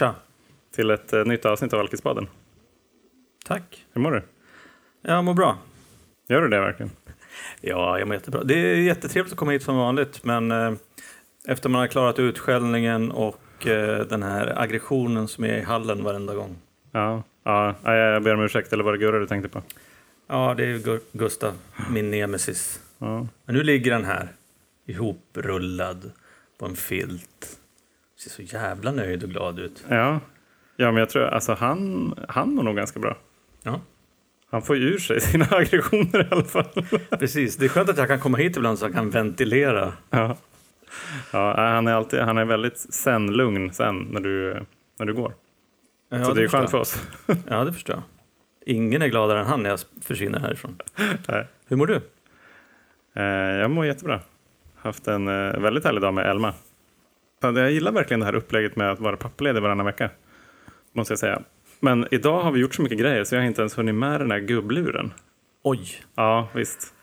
Tja. till ett eh, nytt avsnitt av Alkispodden. Tack. Hur mår du? Jag mår bra. Gör du det verkligen? Ja, jag mår jättebra. Det är jättetrevligt att komma hit som vanligt, men eh, efter man har klarat utskällningen och eh, den här aggressionen som är i hallen varenda gång. Ja, ja ja, jag ber om ursäkt. Eller var det Gurra du tänkte på? Ja, det är Gu- Gustav, min nemesis. Ja. Men nu ligger den här, ihoprullad på en filt. Ser så jävla nöjd och glad ut. Ja, ja men jag tror alltså han, han mår nog ganska bra. Ja, Han får ju ur sig sina aggressioner i alla fall. precis. Det är skönt att jag kan komma hit ibland så jag kan ventilera. Ja, ja han är alltid, han är väldigt sen lugn sen när du, när du går. Ja, Så det är förstår skönt för oss. Ja, det förstår jag. Ingen är gladare än han när jag försvinner härifrån. Nej. Hur mår du? Eh, jag mår jättebra. Haft en eh, väldigt härlig dag med Elma. Jag gillar verkligen det här upplägget med att vara pappaledig varannan vecka. Måste jag säga. Men idag har vi gjort så mycket grejer så jag har inte ens hunnit med den här gubbluren. Oj! Ja, visst.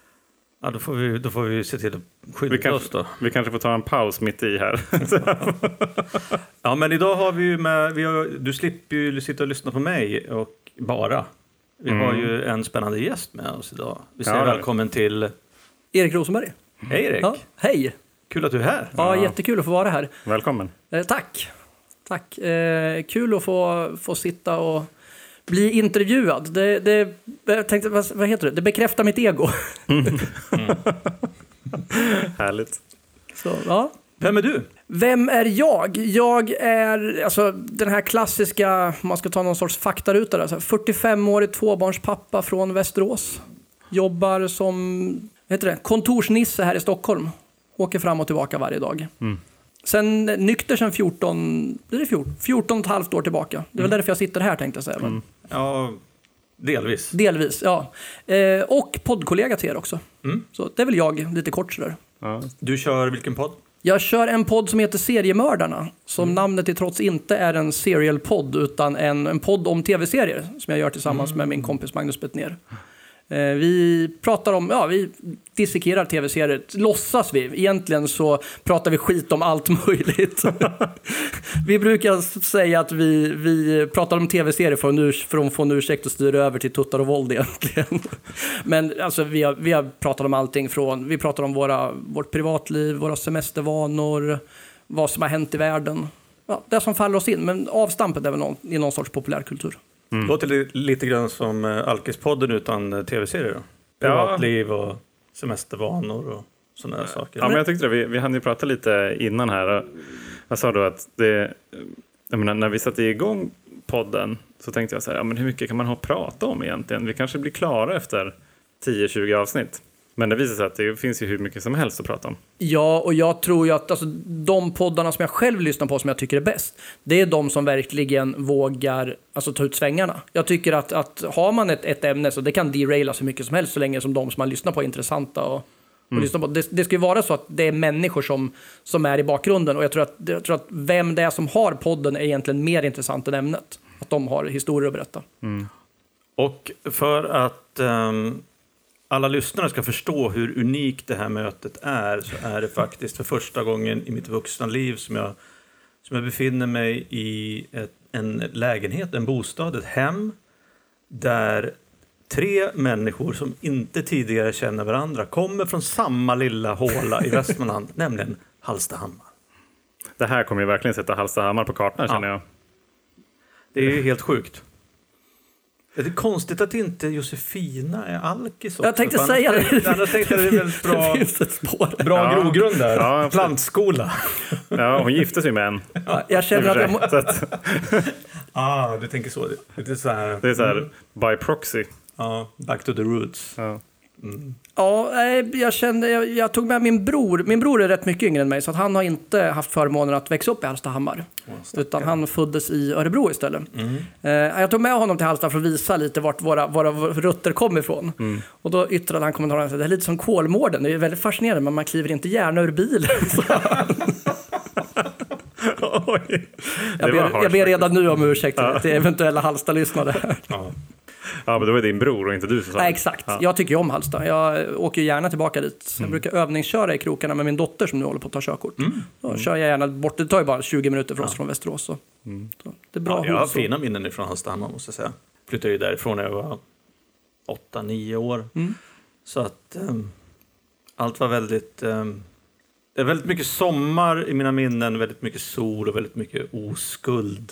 Ja, då får vi, då får vi se till att Vi skydda oss kanske, då. vi kanske får ta en paus mitt i här. Ja, men idag har vi ju med, vi har, du slipper ju sitta och lyssna på mig och bara. Vi har ju en spännande gäst med oss idag. Vi säger Ja, välkommen till Erik Rosenberg. Hej Erik! Ja, hej! Kul att du är här. Ja, Ja. jättekul att få vara här. Välkommen. Eh, tack! Tack. Eh, kul att få, få sitta och bli intervjuad. Det, det, jag tänkte, vad, vad heter det? Det bekräftar mitt ego. Härligt. Så, ja. Vem är du? Vem är jag? Jag är alltså, den här klassiska, om man ska ta någon sorts faktaruta, där, så här, 45-årig tvåbarnspappa från Västerås. Jobbar som heter det, kontorsnisse här i Stockholm. Åker fram och tillbaka varje dag. Sen nykter sen 14, blir det 14, 14 och ett halvt år tillbaka. Det är väl därför jag sitter här tänkte jag säga. Men Ja, delvis. Delvis, ja. Eh, och poddkollega till er också. Mm. Så det är väl jag, lite kort sådär. Ja. Du kör vilken podd? Jag kör en podd som heter Seriemördarna. Som namnet till trots inte är en serial-podd utan en, en podd om tv-serier. Som jag gör tillsammans med min kompis Magnus Bettner. Eh, vi pratar om, ja vi dissekerar tv-serier. Låtsas vi. Egentligen så pratar vi skit om allt möjligt. vi brukar säga att vi, vi pratar om tv-serier för, att för att få en ursäkt att styra över till tuttar och våld egentligen. Men alltså, vi, har, vi har pratat om allting från, vi pratar om våra, vårt privatliv, våra semestervanor, vad som har hänt i världen. Ja, det som faller oss in, men avstampet är väl någon, i någon sorts populärkultur. Låter li- lite grann som uh, Alkispodden utan uh, tv-serier? Ja. Privatliv och semestervanor och sådana där saker. Ja, men jag tyckte det. Vi, vi hann ju prata lite innan här. Jag sa då att det, menar, när vi satte igång podden så tänkte jag så här, ja, men hur mycket kan man ha att prata om egentligen? Vi kanske blir klara efter 10-20 avsnitt. Men det visar sig att det finns ju hur mycket som helst att prata om. Ja, och jag tror ju att alltså, de poddarna som jag själv lyssnar på som jag tycker är bäst, det är de som verkligen vågar alltså, ta ut svängarna. Jag tycker att, att har man ett, ett ämne så det kan deraila så mycket som helst så länge som de som man lyssnar på är intressanta. Och, och lyssnar på. Det, det ska ju vara så att det är människor som, som är i bakgrunden och jag tror, att, jag tror att vem det är som har podden är egentligen mer intressant än ämnet. Att de har historier att berätta. Och för att ehm, alla lyssnare ska förstå hur unikt det här mötet är så är det faktiskt för första gången i mitt vuxna liv som jag, som jag befinner mig i ett, en lägenhet, en bostad, ett hem där tre människor som inte tidigare känner varandra kommer från samma lilla håla i Västmanland, nämligen Hallstahammar. Det här kommer ju verkligen sätta Hallstahammar på kartan känner jag. Det är ju helt sjukt. Det är konstigt att inte Josefina är alkis också. Jag tänkte annars säga det. tänkte- Annars tänkte jag det är väldigt bra, Det finns ett spår. bra Ja. grogrund där. Ja. Plantskola. Ja, hon gifte sig med en. Ja, jag känner att jag, må- att, Ah, du tänker så. Det är så här, det är så här by proxy. ja, back to the roots. Ja. Ja, jag kände, jag, jag tog med min bror. Min bror är rätt mycket yngre än mig så att han har inte haft förmånen att växa upp i Hallstahammar. Utan han föddes i Örebro istället. Eh, jag tog med honom till Hallsta för att visa lite vart våra, våra rötter kom ifrån. Och då yttrade han kommentaren att det är lite som Kolmården. Det är väldigt fascinerande men man kliver inte gärna ur bilen. Jag, ber, jag ber redan nu om ursäkt till eventuella Hallsta-lyssnare. Ja. Ja, men det var din bror och inte du som sa Nej, det. exakt. Ja. Jag tycker ju om Halsta. Jag åker gärna tillbaka dit. Jag brukar övningsköra i krokarna med min dotter som nu håller på att ta körkort. Då kör jag gärna bort. Det tar ju bara 20 minuter för oss från Västerås. Så. Så det är bra Ja, jag har fina minnen ifrån Hallstahammar måste jag säga. Flyttade ju därifrån när jag var åtta, nio år. Mm. Så att ehm, allt var väldigt... ehm, det är väldigt mycket sommar i mina minnen, väldigt mycket sol och väldigt mycket oskuld.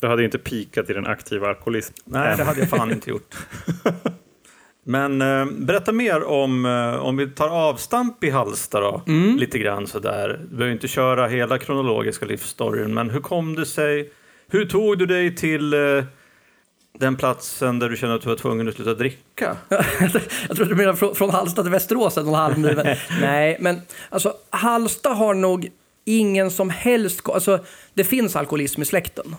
Du hade ju inte pikat i den aktiva alkoholism. Nej, det hade jag fan inte gjort. Men eh, berätta mer om, eh, om vi tar avstamp i Hallsta då, Mm. lite grann sådär. Du behöver inte köra hela kronologiska livsstoryn, men hur kom det sig? Hur tog du dig till eh, den platsen där du kände att du var tvungen att sluta dricka? jag tror du menar från, från Halsta till Västerås, en och en halv. Men- Nej, men alltså Halsta har nog ingen som helst... Alltså, det finns alkoholism i släkten.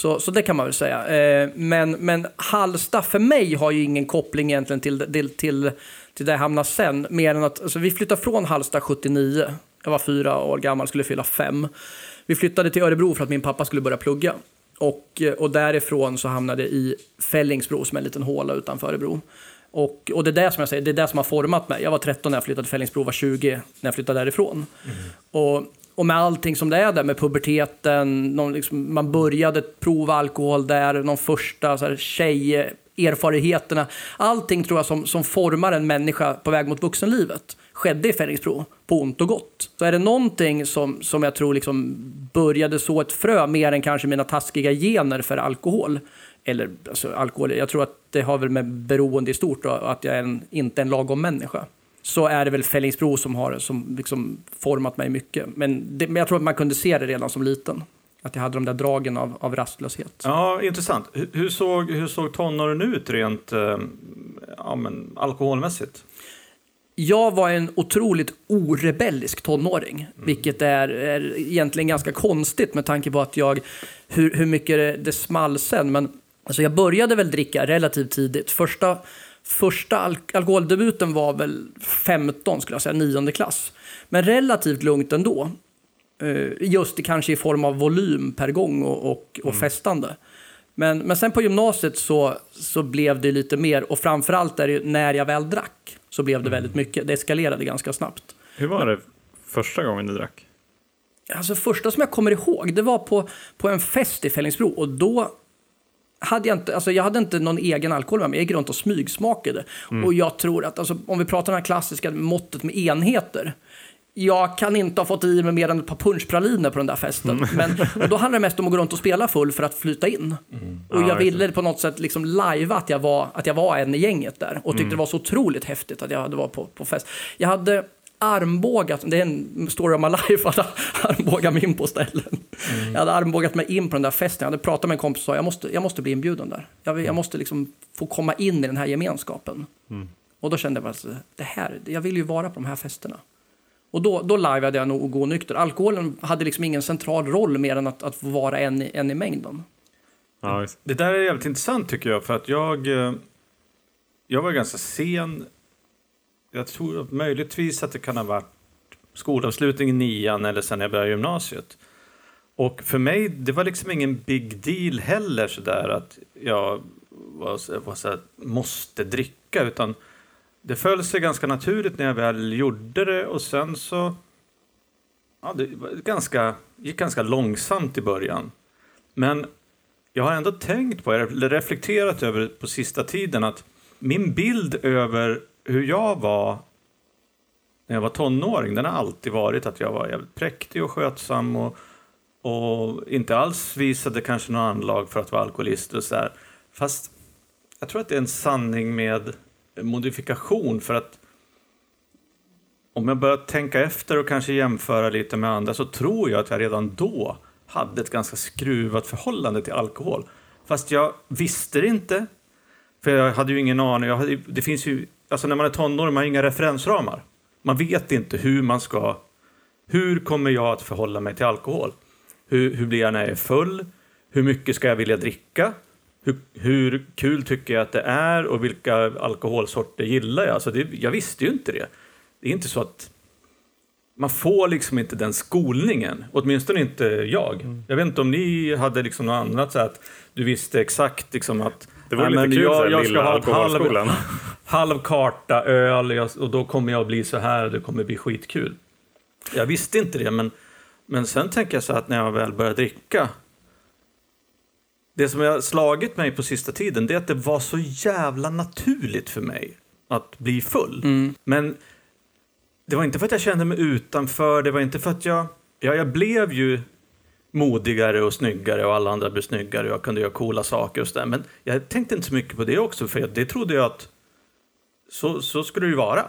Så, så det kan man väl säga. Eh, men, men Halsta för mig har ju ingen koppling egentligen till, till, till, till där jag hamnade sen. Mer än att alltså, vi flyttade från Halsta 79. Jag var fyra år gammal, skulle fylla fem. Vi flyttade till Örebro för att min pappa skulle börja plugga. Och, och därifrån så hamnade jag i Fällingsbro som är en liten håla utanför Örebro. Och, och det är det som jag säger, det är det som har format mig. Jag var 13 när jag flyttade till Fällingsbro, var 20 när jag flyttade därifrån. Och, och med allting som det är där med puberteten, någon liksom, man började prova alkohol där, de första så här, tjejerfarenheterna. Allting tror jag som, som formar en människa på väg mot vuxenlivet skedde i Fällingsbro, på ont och gott. Så är det någonting som, som jag tror liksom började så ett frö, mer än kanske mina taskiga gener för alkohol, eller alltså, alkohol, jag tror att det har väl med beroende i stort då, att jag är en, inte är en lagom människa. Så är det väl Fällingsbro som har som liksom format mig mycket. Men, det, men jag tror att man kunde se det redan som liten. Att jag hade de där dragen av, av rastlöshet. Ja, intressant. Hur, hur, såg, hur såg tonåren ut rent eh, ja, men, alkoholmässigt? Jag var en otroligt orebellisk tonåring, vilket är, är egentligen ganska konstigt med tanke på att jag, hur, hur mycket det, det small sen. Men alltså jag började väl dricka relativt tidigt. Första, första al alkoholdebuten var väl 15, skulle jag säga, nionde klass. Men relativt lugnt ändå. Eh, Just kanske i form av volym per gång och, och, och festande. Men, men sen på gymnasiet så, så blev det lite mer, och framförallt är det ju när jag väl drack så blev det väldigt mycket. Det eskalerade ganska snabbt. Hur var det första gången du drack? Alltså första som jag kommer ihåg, det var på, på en fest i Fällingsbro och då hade jag inte, alltså jag hade inte någon egen alkohol med mig, jag gick runt och smygsmakade. Och jag tror att, alltså, om vi pratar det här klassiska måttet med enheter, jag kan inte ha fått i mig mer än ett par punschpraliner på den där festen. Men, och då handlade det mest om att gå runt och spela full för att flyta in. Och Ja, jag ville på något sätt liksom lajva att jag var, att jag var en i gänget där. Och tyckte det var så otroligt häftigt att jag hade varit på, på fest. Jag hade armbågat, det är en story of my life, att armbåga mig in på ställen. Jag hade armbågat mig in på den där festen. Jag hade pratat med en kompis och sa jag måste, jag måste bli inbjuden där. Jag, jag måste liksom få komma in i den här gemenskapen. Och då kände jag alltså, det här, jag vill ju vara på de här festerna. Och då, då lajvade jag nog och gå nykter. Alkoholen hade liksom ingen central roll mer än att, att vara en, i- en i mängden. Ja. Det där är jävligt intressant tycker jag, för att jag, eh, jag var ganska sen. Jag tror möjligtvis att det kan ha varit skolavslutning i nian eller sen när jag började gymnasiet. Och för mig, det var liksom ingen big deal heller sådär att jag var, var så här, måste dricka, utan det föll sig ganska naturligt när jag väl gjorde det och sen så Ja, det var ganska, gick ganska långsamt i början. Men jag har ändå tänkt på, eller reflekterat över på sista tiden att min bild över hur jag var när jag var tonåring, den har alltid varit att jag var jävligt präktig och skötsam och, och inte alls visade kanske några anlag för att vara alkoholist och så. Fast jag tror att det är en sanning med modifikation för att om jag börjar tänka efter och kanske jämföra lite med andra så tror jag att jag redan då hade ett ganska skruvat förhållande till alkohol. Fast jag visste det inte, för jag hade ju ingen aning. Jag hade, det finns ju, alltså när man är tonåring, man har inga referensramar. Man vet inte hur man ska... Hur kommer jag att förhålla mig till alkohol? Hur, hur blir jag när jag är full? Hur mycket ska jag vilja dricka? Hur, hur kul tycker jag att det är och vilka alkoholsorter gillar jag? Alltså det, jag visste ju inte det. Det är inte så att man får liksom inte den skolningen, åtminstone inte jag. Jag vet inte om ni hade liksom något annat så att du visste exakt liksom att det vore Nej, men lite kul, jag- så här, jag ska ha ett halv- alkoholskolan. halv karta öl jag, och då kommer jag att bli så här det kommer bli skitkul. Jag visste inte det, men, men sen tänker jag så att när jag väl började dricka det som har slagit mig på sista tiden det är att det var så jävla naturligt för mig att bli full. Men det var inte för att jag kände mig utanför, det var inte för att jag... Ja, jag blev ju modigare och snyggare och alla andra blev snyggare och jag kunde göra coola saker och sådär. Men jag tänkte inte så mycket på det också, för det trodde jag att så, så skulle det ju vara.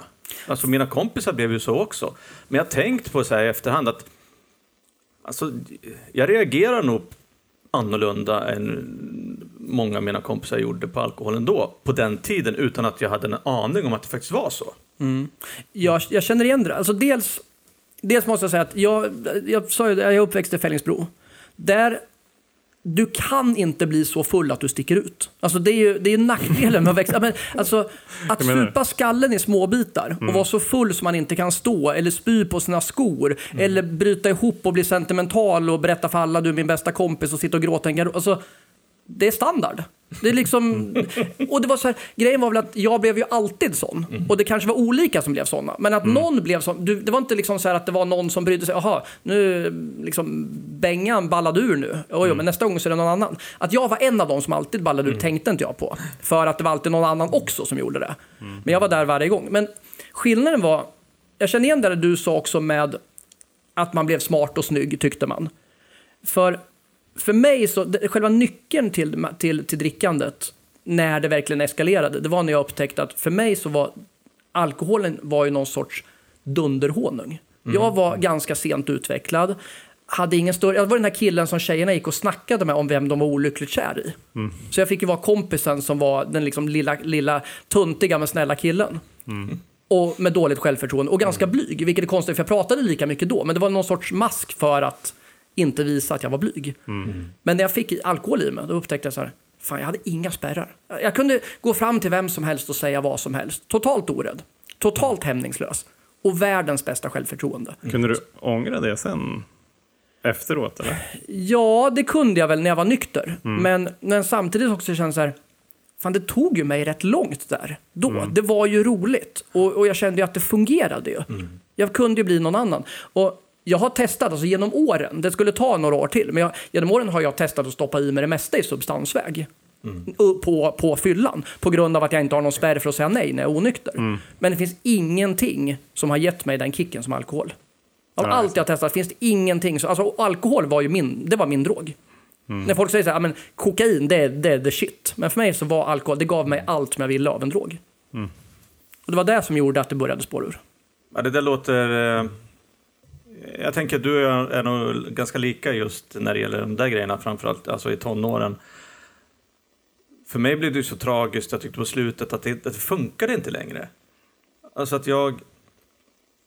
Alltså mina kompisar blev ju så också. Men jag har tänkt på så här i efterhand att alltså, jag reagerar nog annorlunda än många av mina kompisar gjorde på alkoholen då, på den tiden, utan att jag hade en aning om att det faktiskt var så. Mm. Jag, jag känner igen det. Alltså dels, dels måste jag säga att jag, jag sa ju jag är uppväxt i Fällingsbro. Där du kan inte bli så full att du sticker ut. Alltså det är ju, det är nackdelen med att växa. Men, alltså, att supa skallen i små bitar och vara så full som man inte kan stå eller spy på sina skor eller bryta ihop och bli sentimental och berätta för alla du är min bästa kompis och sitta och gråta i en garderob. Alltså, det är standard. Det är liksom, och det var så här, grejen var väl att jag blev ju alltid sån. Och det kanske var olika som blev såna. Men att någon blev sån. Du, det var inte liksom så här att det var någon som brydde sig. Jaha, nu liksom Bengan ballade ur nu. Oj, mm. men nästa gång så är det någon annan. Att jag var en av dem som alltid ballade ur tänkte inte jag på. För att det var alltid någon annan också som gjorde det. Men jag var där varje gång. Men skillnaden var, jag känner igen det du sa också med att man blev smart och snygg tyckte man. För, för mig så, själva nyckeln till, till, till drickandet, när det verkligen eskalerade, det var när jag upptäckte att för mig så var alkoholen var ju någon sorts dunderhonung. Jag var ganska sent utvecklad, hade ingen större, jag var den här killen som tjejerna gick och snackade med om vem de var olyckligt kär i. Så jag fick ju vara kompisen som var den liksom lilla, lilla tuntiga men snälla killen. Och med dåligt självförtroende och ganska blyg, vilket är konstigt för jag pratade lika mycket då, men det var någon sorts mask för att inte visa att jag var blyg. Men när jag fick alkohol i mig, då upptäckte jag så här, fan jag hade inga spärrar. Jag kunde gå fram till vem som helst och säga vad som helst. Totalt orädd, totalt hämningslös och världens bästa självförtroende. Kunde du ångra det sen? Efteråt eller? Ja, det kunde jag väl när jag var nykter. Men, men samtidigt också kände så här, fan det tog ju mig rätt långt där. Då. Det var ju roligt. Och, och jag kände ju att det fungerade ju. Jag kunde ju bli någon annan. Och jag har testat, alltså genom åren, det skulle ta några år till, men jag, genom åren har jag testat att stoppa i mig det mesta i substansväg. U- På, på fyllan, på grund av att jag inte har någon spärr för att säga nej när jag är onykter. Men det finns ingenting som har gett mig den kicken som alkohol. Av Nej. allt jag testat finns det ingenting som... Alltså alkohol var ju min, det var min drog. När folk säger så här, "Ja, men kokain det det är the shit. Men för mig så var alkohol, det gav mig allt som jag ville av en drog. Och det var det som gjorde att det började spåra ur. Ja, det där låter... Eh, jag tänker att du är, är nog ganska lika just när det gäller de där grejerna, framförallt alltså i tonåren. För mig blev det så tragiskt, jag tyckte på slutet att det, att det funkade inte längre. Alltså att jag...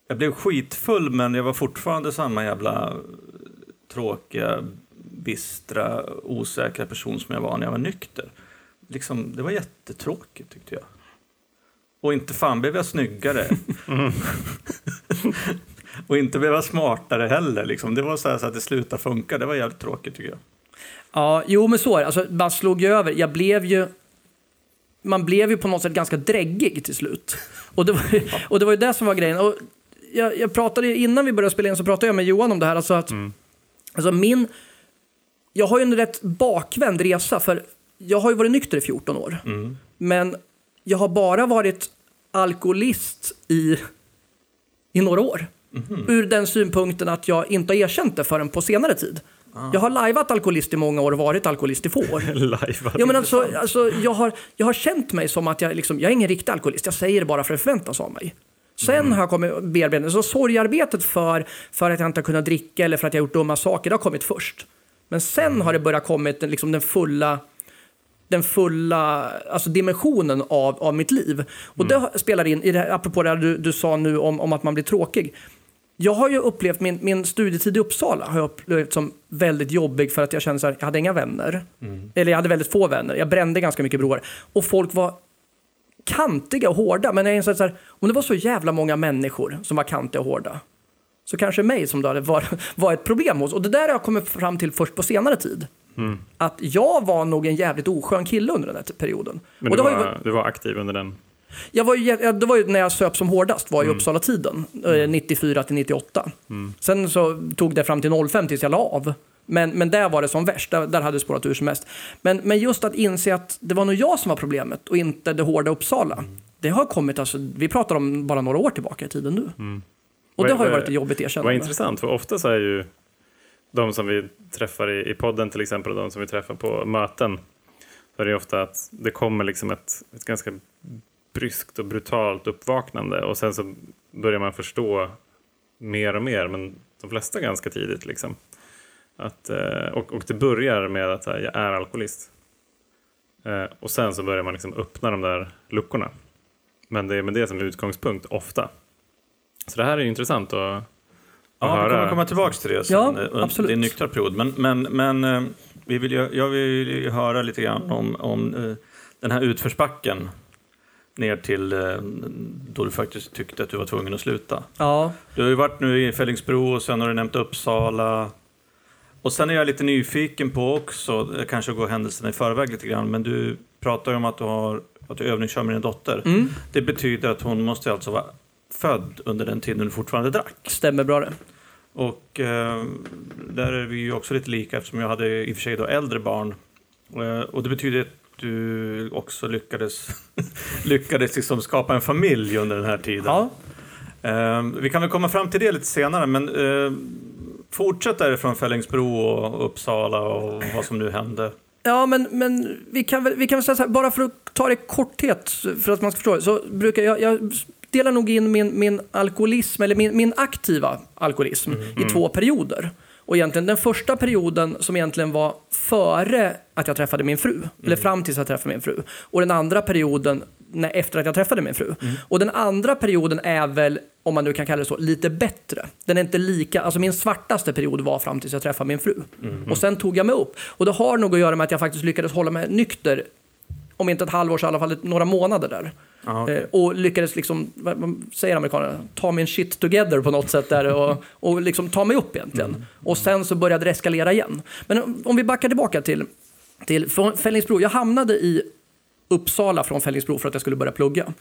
Jag blev skitfull, men jag var fortfarande samma jävla tråkiga, bistra, osäkra person som jag var när jag var nykter. Liksom, det var jättetråkigt tyckte jag. Och inte fan blev jag snyggare. och inte blev jag smartare heller. Liksom. Det var så, här så att det slutade funka. Det var jävligt tråkigt tycker jag. Ja, jo men så är det. Alltså, man slog ju över. Jag blev ju... Man blev ju på något sätt ganska dräggig till slut. Och det var, ju- och det var ju det som var grejen. Och jag, jag pratade, ju- innan vi började spela in så pratade jag med Johan om det här. Alltså att, alltså min, jag har ju en rätt bakvänd resa. För jag har ju varit nykter i 14 år. Men jag har bara varit alkoholist i, i några år. Ur den synpunkten att jag inte har erkänt det förrän på senare tid. Jag har lajvat alkoholist i många år och varit alkoholist i få år. Ja, men alltså, alltså, jag, har, jag har känt mig som att jag, liksom, jag är ingen riktig alkoholist. Jag säger det bara för att det förväntas av mig. Sen har jag kommit bearbeta, så sorgarbetet för, för att jag inte har kunnat dricka eller för att jag har gjort dumma saker, det har kommit först. Men sen har det börjat kommit liksom, den fulla den fulla alltså dimensionen av, av mitt liv. Och det har- spelar in, i det här, apropå det du, du sa nu om, om att man blir tråkig. Jag har ju upplevt min, min studietid i Uppsala har jag upplevt som väldigt jobbig för att jag kände så här, jag hade inga vänner. Eller jag hade väldigt få vänner. Jag brände ganska mycket broar. Och folk var kantiga och hårda. Men jag insåg så här, om det var så jävla många människor som var kantiga och hårda. Så kanske mig som då var, var ett problem hos. Och det där har jag kommit fram till först på senare tid. att jag var nog en jävligt oskön kille under den här perioden. Men Och du var var, ju, du var aktiv under den? Jag var ju, det var ju när jag söp som hårdast, var i Mm. Uppsala-tiden, eh, 94 till 98. Sen så tog det fram till 05 tills jag la av. Men, men där var det som värst, där, där hade det spårat ur som mest. Men, men just att inse att det var nog jag som var problemet och inte det hårda Uppsala. Mm. Det har kommit, alltså, vi pratar om bara några år tillbaka i tiden nu. Och Mm. Vad- det har ju vad- varit ett jobbigt Vad erkännande. intressant, för ofta så är ju de som vi träffar i, i podden till exempel och de som vi träffar på möten så är det ofta att det kommer liksom ett, ett ganska bryskt och brutalt uppvaknande och sen så börjar man förstå mer och mer, men de flesta ganska tidigt liksom. Att, eh, och, och det börjar med att eh, jag är alkoholist. Eh, och sen så börjar man liksom öppna de där luckorna. Men det är med det som utgångspunkt ofta. Så det här är ju intressant att, att Ja, vi höra. kommer komma tillbaka till det sen. Ja, absolut. din nyktra period. Men, men, men vi vill ju, jag vill ju höra lite grann om, om den här utförsbacken ner till eh, då du faktiskt tyckte att du var tvungen att sluta. Ja, Du har ju varit nu i Fellingsbro och sen har du nämnt Uppsala. Och sen är jag lite nyfiken på också, jag kanske går händelserna i förväg lite grann, men du pratar ju om att du, har, att du övningskör med din dotter. mm, Det betyder att hon måste alltså vara född under den tiden du fortfarande drack. stämmer bra det. Och eh, där är vi ju också lite lika eftersom jag hade i och för sig då äldre barn. Eh, och det betyder att du också lyckades, lyckades liksom skapa en familj under den här tiden. Ja. Eh, vi kan väl komma fram till det lite senare, men eh, fortsätt därifrån Fellingsbro och Uppsala och vad som nu hände. Ja, men, men vi, kan väl, vi kan väl säga så här, bara för att ta det i korthet, för att man ska förstå så brukar jag, jag delar nog in min, min alkoholism, eller min, min aktiva alkoholism, i två perioder. Och egentligen den första perioden som egentligen var före att jag träffade min fru, eller fram tills jag träffade min fru. Och den andra perioden när, efter att jag träffade min fru. Och den andra perioden är väl, om man nu kan kalla det så, lite bättre. Den är inte lika, alltså min svartaste period var fram tills jag träffade min fru. Och sen tog jag mig upp. Och det har nog att göra med att jag faktiskt lyckades hålla mig nykter, om inte ett halvår så i alla fall några månader där. Okej. Eh, och lyckades liksom, vad säger amerikanerna, ta min shit together på något sätt där och, och liksom ta mig upp egentligen. Och sen så började det eskalera igen. Men om- vi backar tillbaka till, till Fällingsbro. Jag hamnade i Uppsala från Fällingsbro för att jag skulle börja plugga.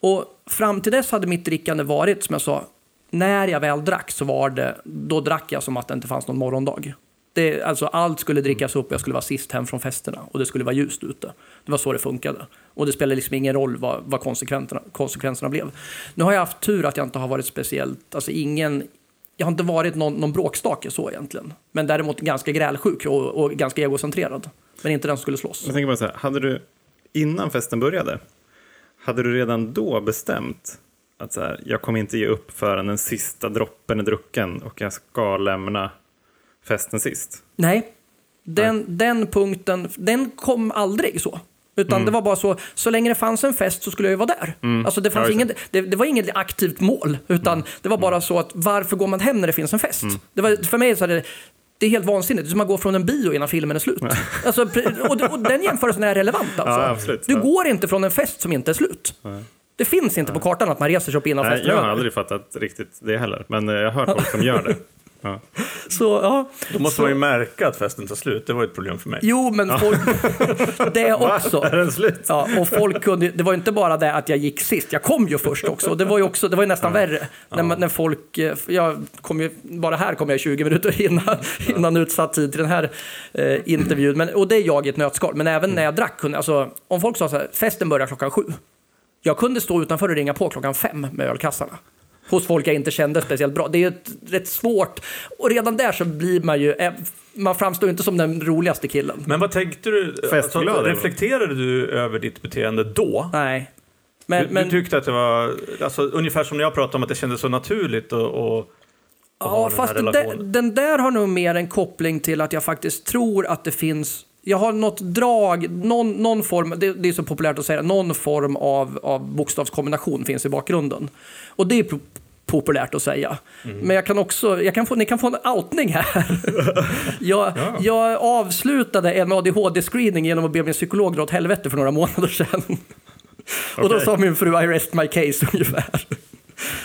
Och fram till dess hade mitt drickande varit, som jag sa, när jag väl drack så var det, då drack jag som att det inte fanns någon morgondag. Det, alltså allt skulle drickas upp, jag skulle vara sist hem från festerna och det skulle vara ljust ute. Det var så det funkade. Och det spelade liksom ingen roll vad, vad konsekvenserna, konsekvenserna blev. Nu har jag haft tur att jag inte har varit speciellt, alltså ingen, jag har inte varit någon, någon bråkstake så egentligen. Men däremot ganska grälsjuk och, och ganska egocentrerad. Men inte den som skulle slåss. Jag tänker bara så här, hade du innan festen började, hade du redan då bestämt att så här, jag kommer inte ge upp förrän den sista droppen är drucken och jag ska lämna festen sist? Nej, den, den punkten, den kom aldrig så. Utan det var bara så, så länge det fanns en fest så skulle jag ju vara där. Alltså det, fanns Ja, ingen, det, det var inget aktivt mål, utan det var bara så att varför går man hem när det finns en fest? Det var, för mig så är det, det är helt vansinnigt. Det är som att gå från en bio innan filmen är slut. Alltså, och, och den jämförelsen är relevant alltså. Ja, absolut. Du Ja. går inte från en fest som inte är slut. Det finns inte på kartan att man reser sig upp innan Nej, festen jag har aldrig fattat riktigt det heller, men eh, jag har hört folk som gör det. Ja. Så, ja. Då måste man ju märka att festen tar slut. Det var ett problem för mig. Jo, men folk, det också. Är den slut? Ja, och folk kunde, det var inte bara det att jag gick sist, jag kom ju först också. Det var ju, också, det var ju nästan värre. När, man- när folk, eh, jag kom ju, bara här kom jag 20 minuter innan, innan utsatt tid till den här eh, intervjun. Men, och det är jag i ett nötskal. Men även när jag drack, kunde, alltså, om folk sa så här, festen börjar klockan sju. Jag kunde stå utanför och ringa på klockan fem med ölkassarna. Hos folk jag inte kände speciellt bra. Det är ju ett, rätt svårt. Och redan där så blir man ju, eh, man framstår inte som den roligaste killen. Men vad tänkte du? Eller? reflekterade du över ditt beteende då? Nej. Men, du, men, du tyckte att det var alltså, ungefär som när jag pratade om att det kändes så naturligt och, och, Ja, den fast den den där har nog mer en koppling till att jag faktiskt tror att det finns jag har något drag, någon, någon form, det, det är så populärt att säga, någon form av, av bokstavskombination finns i bakgrunden. Och det är po- populärt att säga. Mm. Men jag kan också, jag kan få, ni kan få en outning här. jag, jag avslutade en ADHD-screening genom att be min psykolog dra åt helvete för några månader sedan. Och då sa min fru I rest my case ungefär.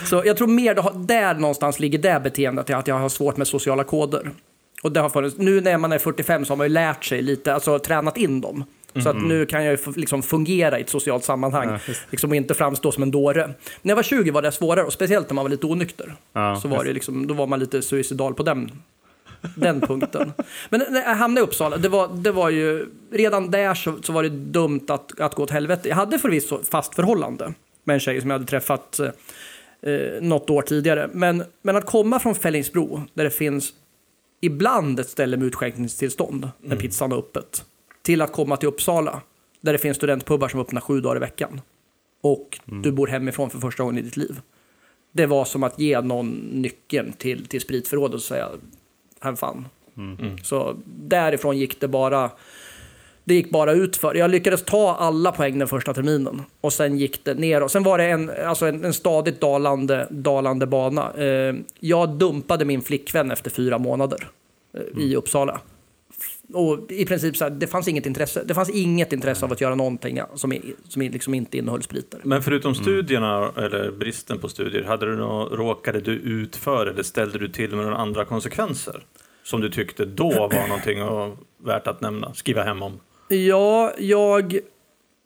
Så jag tror mer där någonstans ligger det beteendet, att jag har svårt med sociala koder. Och det har funnits, nu när man är 45 så har man ju lärt sig lite, alltså tränat in dem. Så att nu kan jag liksom fungera i ett socialt sammanhang Ja, liksom, och inte framstå som en dåre. När jag var 20 var det svårare, och speciellt när man var lite onykter. Ja, så var det liksom, då var man lite suicidal på den, den punkten. Men när jag hamnade i Uppsala, det var, det var ju, redan där så, så var det dumt att, att gå åt helvete. Jag hade förvisso fast förhållande med en tjej som jag hade träffat eh, något år tidigare. Men, men att komma från Fällingsbro, där det finns ibland ett ställe med utskänkningstillstånd när pizzan är öppet, till att komma till Uppsala, där det finns studentpubbar som öppnar sju dagar i veckan. Och du bor hemifrån för första gången i ditt liv. Det var som att ge någon nyckeln till, till spritförrådet och säga, här fan. Så därifrån gick det bara det gick bara utför. Jag lyckades ta alla poäng den första terminen och sen gick det ner. Och sen var det en, alltså en, en stadigt dalande, dalande bana. Eh, jag dumpade min flickvän efter fyra månader eh, i Uppsala. Och i princip så här, det fanns inget intresse. Det fanns inget intresse av att göra någonting som, som liksom inte innehöll spriter. Men förutom studierna, eller bristen på studier, hade du nå, råkade du ut för eller ställde du till med några andra konsekvenser? Som du tyckte då var någonting och värt att nämna, skriva hem om? Ja, jag...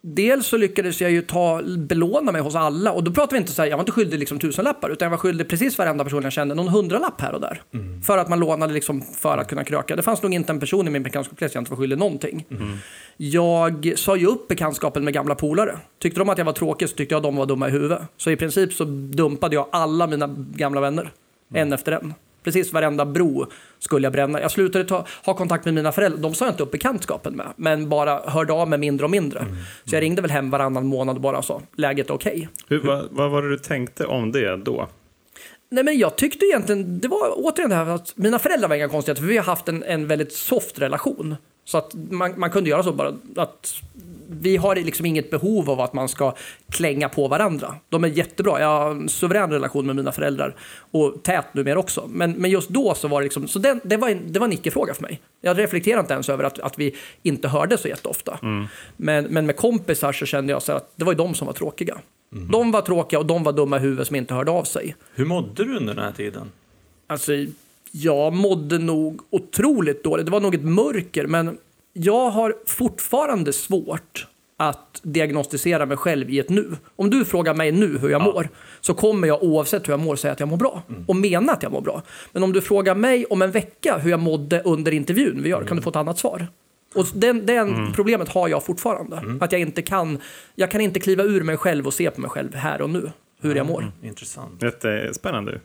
Dels så lyckades jag ju ta, belåna mig hos alla. Och då pratar vi inte så här, jag var inte skyldig liksom tusenlappar, utan jag var skyldig precis varenda person jag kände någon hundralapp här och där. För att man lånade liksom för att kunna kröka. Det fanns nog inte en person i min bekantskapskrets jag inte var skyldig någonting. Jag sa ju upp bekantskapen med gamla polare. Tyckte de att jag var tråkig så tyckte jag att de var dumma i huvudet. Så i princip så dumpade jag alla mina gamla vänner. En efter en. Precis varenda bro skulle jag bränna. Jag slutade ta, ha kontakt med mina föräldrar. De sa jag inte upp bekantskapen med, men bara hörde av mig mindre och mindre. Så jag ringde väl hem varannan månad och bara sa, läget är okej. Hur, vad, vad var det du tänkte om det då? Nej, men jag tyckte egentligen, det var återigen det här att mina föräldrar var inga konstigheter, för vi har haft en, en väldigt soft relation. Så att man, man kunde göra så bara att vi har liksom inget behov av att man ska klänga på varandra. De är jättebra, jag har en suverän relation med mina föräldrar och tät numera också. Men, men just då så var det liksom, så den, det, var en, det var en icke-fråga för mig. Jag reflekterade inte ens över att, att vi inte hörde så jätteofta. Men, men med kompisar så kände jag så att det var ju de som var tråkiga. De var tråkiga och de var dumma i huvudet som inte hörde av sig. Hur mådde du under den här tiden? Alltså, jag mådde nog otroligt dåligt. Det var nog ett mörker, men jag har fortfarande svårt att diagnostisera mig själv i ett nu. Om du frågar mig nu hur jag mår, så kommer jag oavsett hur jag mår säga att jag mår bra. Och mena att jag mår bra. Men om du frågar mig om en vecka hur jag mådde under intervjun vi gör, kan du få ett annat svar. Och den, den problemet har jag fortfarande. Att jag inte kan, jag kan inte kliva ur mig själv och se på mig själv här och nu, hur jag mår. Intressant. Jättespännande.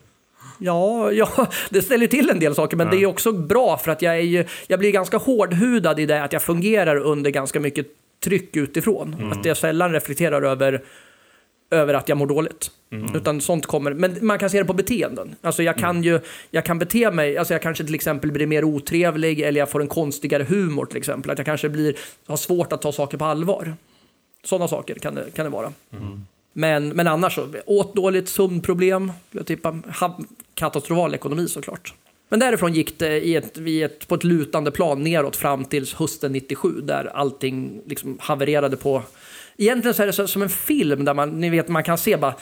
Ja, ja, det ställer till en del saker, men det är också bra för att jag, är jag blir ganska hårdhudad i det att jag fungerar under ganska mycket tryck utifrån. Att jag sällan reflekterar över, över att jag mår dåligt. Utan sånt kommer, men man kan se det på beteenden. Alltså jag kan ju, jag kan bete mig, alltså jag kanske till exempel blir mer otrevlig eller jag får en konstigare humor till exempel. Att jag kanske blir, har svårt att ta saker på allvar. Sådana saker kan det, kan det vara. Men, men annars så, åt dåligt, sömnproblem, jag ha- katastrofal ekonomi såklart. Men därifrån gick det i ett, i ett, på ett lutande plan neråt fram till hösten 97 där allting liksom havererade på... Egentligen så är det så, som en film där man, ni vet, man kan se bara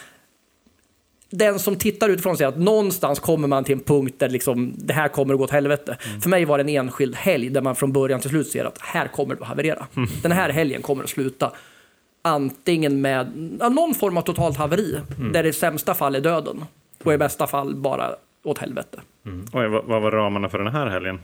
den som tittar utifrån säger att någonstans kommer man till en punkt där liksom, det här kommer att gå åt helvete. För mig var det en enskild helg där man från början till slut ser att här kommer det att haverera. Den här helgen kommer att sluta antingen med ja, någon form av totalt haveri, där det i sämsta fall är döden och i bästa fall bara åt helvete. Oj, vad, vad var ramarna för den här helgen?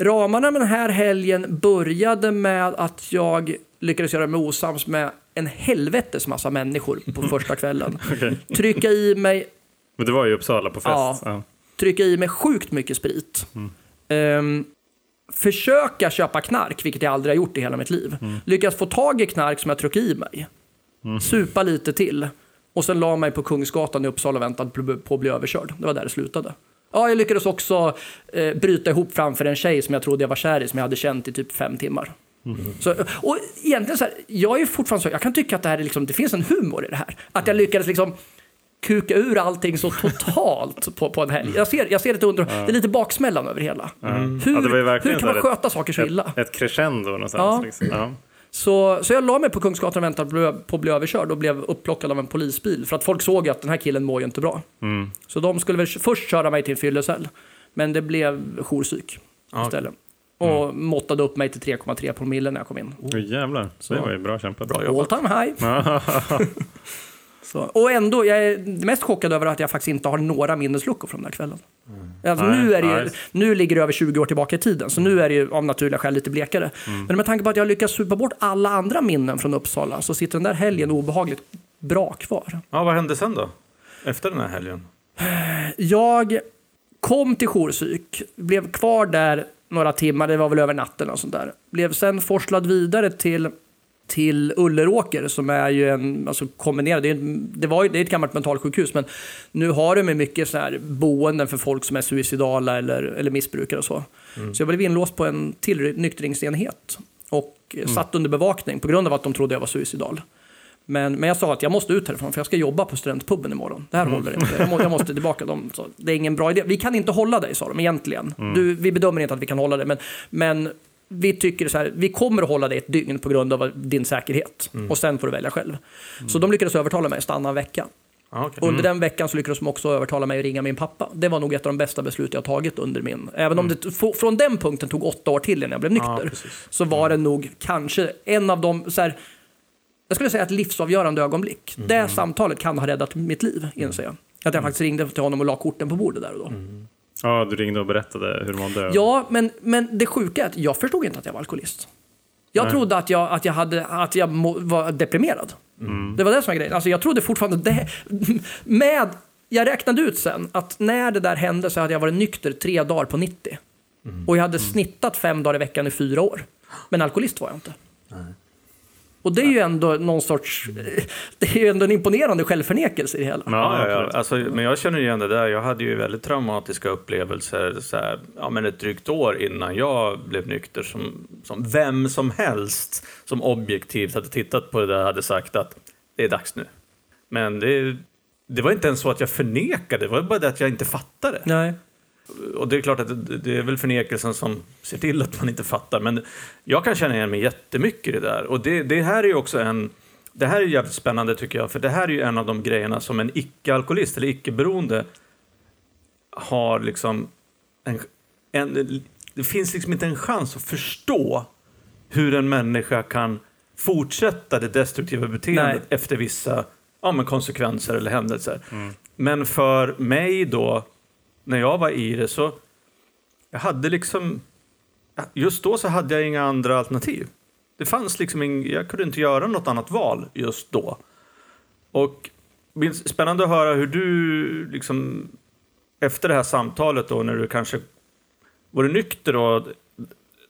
Ramarna med den här helgen började med att jag lyckades göra mig osams med en helvetes massa människor på första kvällen. Okej. Trycka i mig Men du var i Uppsala på fest? Ja. Ja. trycka i mig sjukt mycket sprit. Ehm, försöka köpa knark, vilket jag aldrig har gjort i hela mitt liv. Lyckas få tag i knark som jag trycker i mig. Supa lite till. Och sen la mig på Kungsgatan i Uppsala och väntade på- att bli överkörd. Det var där det slutade. Ja, jag lyckades också eh, bryta ihop framför en tjej som jag trodde jag var kär i, som jag hade känt i typ fem timmar. Så, och egentligen så här, jag är fortfarande så, jag kan tycka att det, här är liksom, det finns en humor i det här. Att jag lyckades liksom kuka ur allting så totalt på, på en helg. Jag ser, jag ser ett under, det är lite baksmällan över hela. Hur, Ja, hur kan man sköta saker så illa? Ett, ett crescendo någonstans. Ja. Liksom. Ja. Så, så jag la mig på Kungsgatan och väntade på att bli- överkörd och blev upplockad av en polisbil. För att folk såg ju att den här killen mår ju inte bra. Mm. Så de skulle väl först köra mig till en fyllecell. Men det blev jourpsyk. Ja, istället. Och måttade upp mig till 3,3 promille när jag kom in. Oh, jävlar, Så. det var ju bra kämpat. Bra All jobbat. time high. Så, och ändå, jag är mest chockad över att jag faktiskt inte har några minnesluckor från den här kvällen. Alltså, Nej, nu, är det ju, nu ligger det över 20 år tillbaka i tiden, så nu är det ju av naturliga skäl lite blekare. Men med tanke på att jag lyckats supa bort alla andra minnen från Uppsala så sitter den där helgen obehagligt bra kvar. Ja, vad hände sen då? Efter den här helgen? Jag kom till jourpsyk, blev kvar där några timmar, det var väl över natten och sånt där. Blev sen forslad vidare till, till Ulleråker som är ju en, alltså kombinerad, det det, var det är ett gammalt mentalsjukhus men nu har de mycket så här boenden för folk som är suicidala eller, eller missbrukare och så. Så jag blev inlåst på en till nykteringsenhet och eh, satt under bevakning på grund av att de trodde jag var suicidal. Men, men jag sa att jag måste ut härifrån för jag ska jobba på studentpuben imorgon. Det här håller inte. Jag, må, jag måste tillbaka. De sa, det är ingen bra idé. Vi kan inte hålla dig, sa de egentligen. Du, vi bedömer inte att vi kan hålla dig, men, men vi tycker så här, vi kommer att hålla dig ett dygn på grund av din säkerhet. Och sen får du välja själv. Så de lyckades övertala mig att stanna en vecka. Ja, okej. Under den veckan så lyckades de också övertala mig att ringa min pappa. Det var nog ett av de bästa beslut jag tagit under min... Även om det f- från den punkten tog åtta år till innan jag blev Ja, nykter. precis. så var det nog kanske en av de... Så här, jag skulle säga ett livsavgörande ögonblick. Det samtalet kan ha räddat mitt liv, inser jag. Att jag faktiskt ringde till honom och la korten på bordet där och då. Ja, du ringde och berättade hur du mådde. Ja, men, men det sjuka är att jag förstod inte att jag var alkoholist. Jag Nej. trodde att jag, att jag, hade, att jag var deprimerad. Det var det som var grejen. Alltså jag trodde fortfarande det. Med, jag räknade ut sen att när det där hände så hade jag varit nykter tre dagar på 90. Och jag hade snittat fem dagar i veckan i fyra år. Men alkoholist var jag inte. Och det är ju ändå någon sorts... Det är ju ändå en imponerande självförnekelse i det hela. Ja, ja, ja. absolut. Alltså, men jag känner igen det där. Jag hade ju väldigt traumatiska upplevelser så här, ja, men ett drygt år innan jag blev nykter. Som, som vem som helst som objektivt hade tittat på det där hade sagt att det är dags nu. Men det, det var inte ens så att jag förnekade, det var bara det att jag inte fattade. Nej. Och det är klart att det, är väl förnekelsen som ser till att man inte fattar. Men jag kan känna igen mig jättemycket i det där. Och det, det här är ju också en... Det här är jävligt spännande tycker jag, för det här är ju en av de grejerna som en icke-alkoholist eller icke-beroende har liksom en, en... Det finns liksom inte en chans att förstå hur en människa kan fortsätta det destruktiva beteendet Nej. efter vissa ja, men konsekvenser eller händelser. Men för mig då, när jag var i det, så jag hade liksom... Just då så hade jag inga andra alternativ. Det fanns liksom ing, jag kunde inte göra något annat val just då. Och det blir spännande att höra hur du liksom efter det här samtalet då när du kanske var du nykter då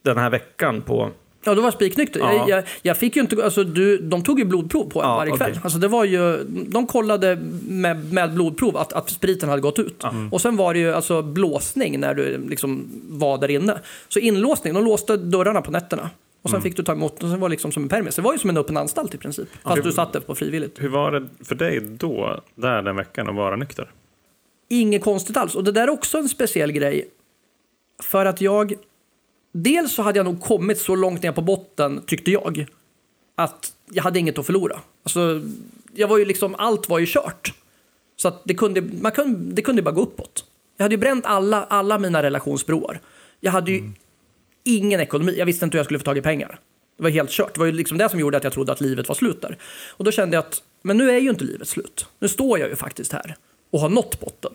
den här veckan på Ja, då var spiknykter. Ja. Jag, jag, jag fick ju inte, alltså, du, de tog ju blodprov på en Ja, varje kväll. okej. Alltså, det var ju, de kollade med, med blodprov att, att spriten hade gått ut. Och sen var det ju alltså, blåsning när du liksom var där inne. Så inlåsning, de låste dörrarna på nätterna. Och sen Mm. fick du ta emot, och sen var det liksom som en permis. Det var ju som en öppen anstalt i princip. Fast du satt där på frivilligt. Hur var det för dig då, där den veckan, att vara nykter? Inget konstigt alls. Och det där är också en speciell grej. För att jag... Dels så hade jag nog kommit så långt ner på botten, tyckte jag, att jag hade inget att förlora. Alltså, jag var ju liksom, allt var ju kört. Så att det kunde, man kunde, det kunde bara gå uppåt. Jag hade ju bränt alla, alla mina relationsbroar. Jag hade ju ingen ekonomi. Jag visste inte hur jag skulle få tag i pengar. Det var helt kört. Det var ju liksom det som gjorde att jag trodde att livet var slut där. Och då kände jag att, men nu är ju inte livet slut. Nu står jag ju faktiskt här och har nått botten.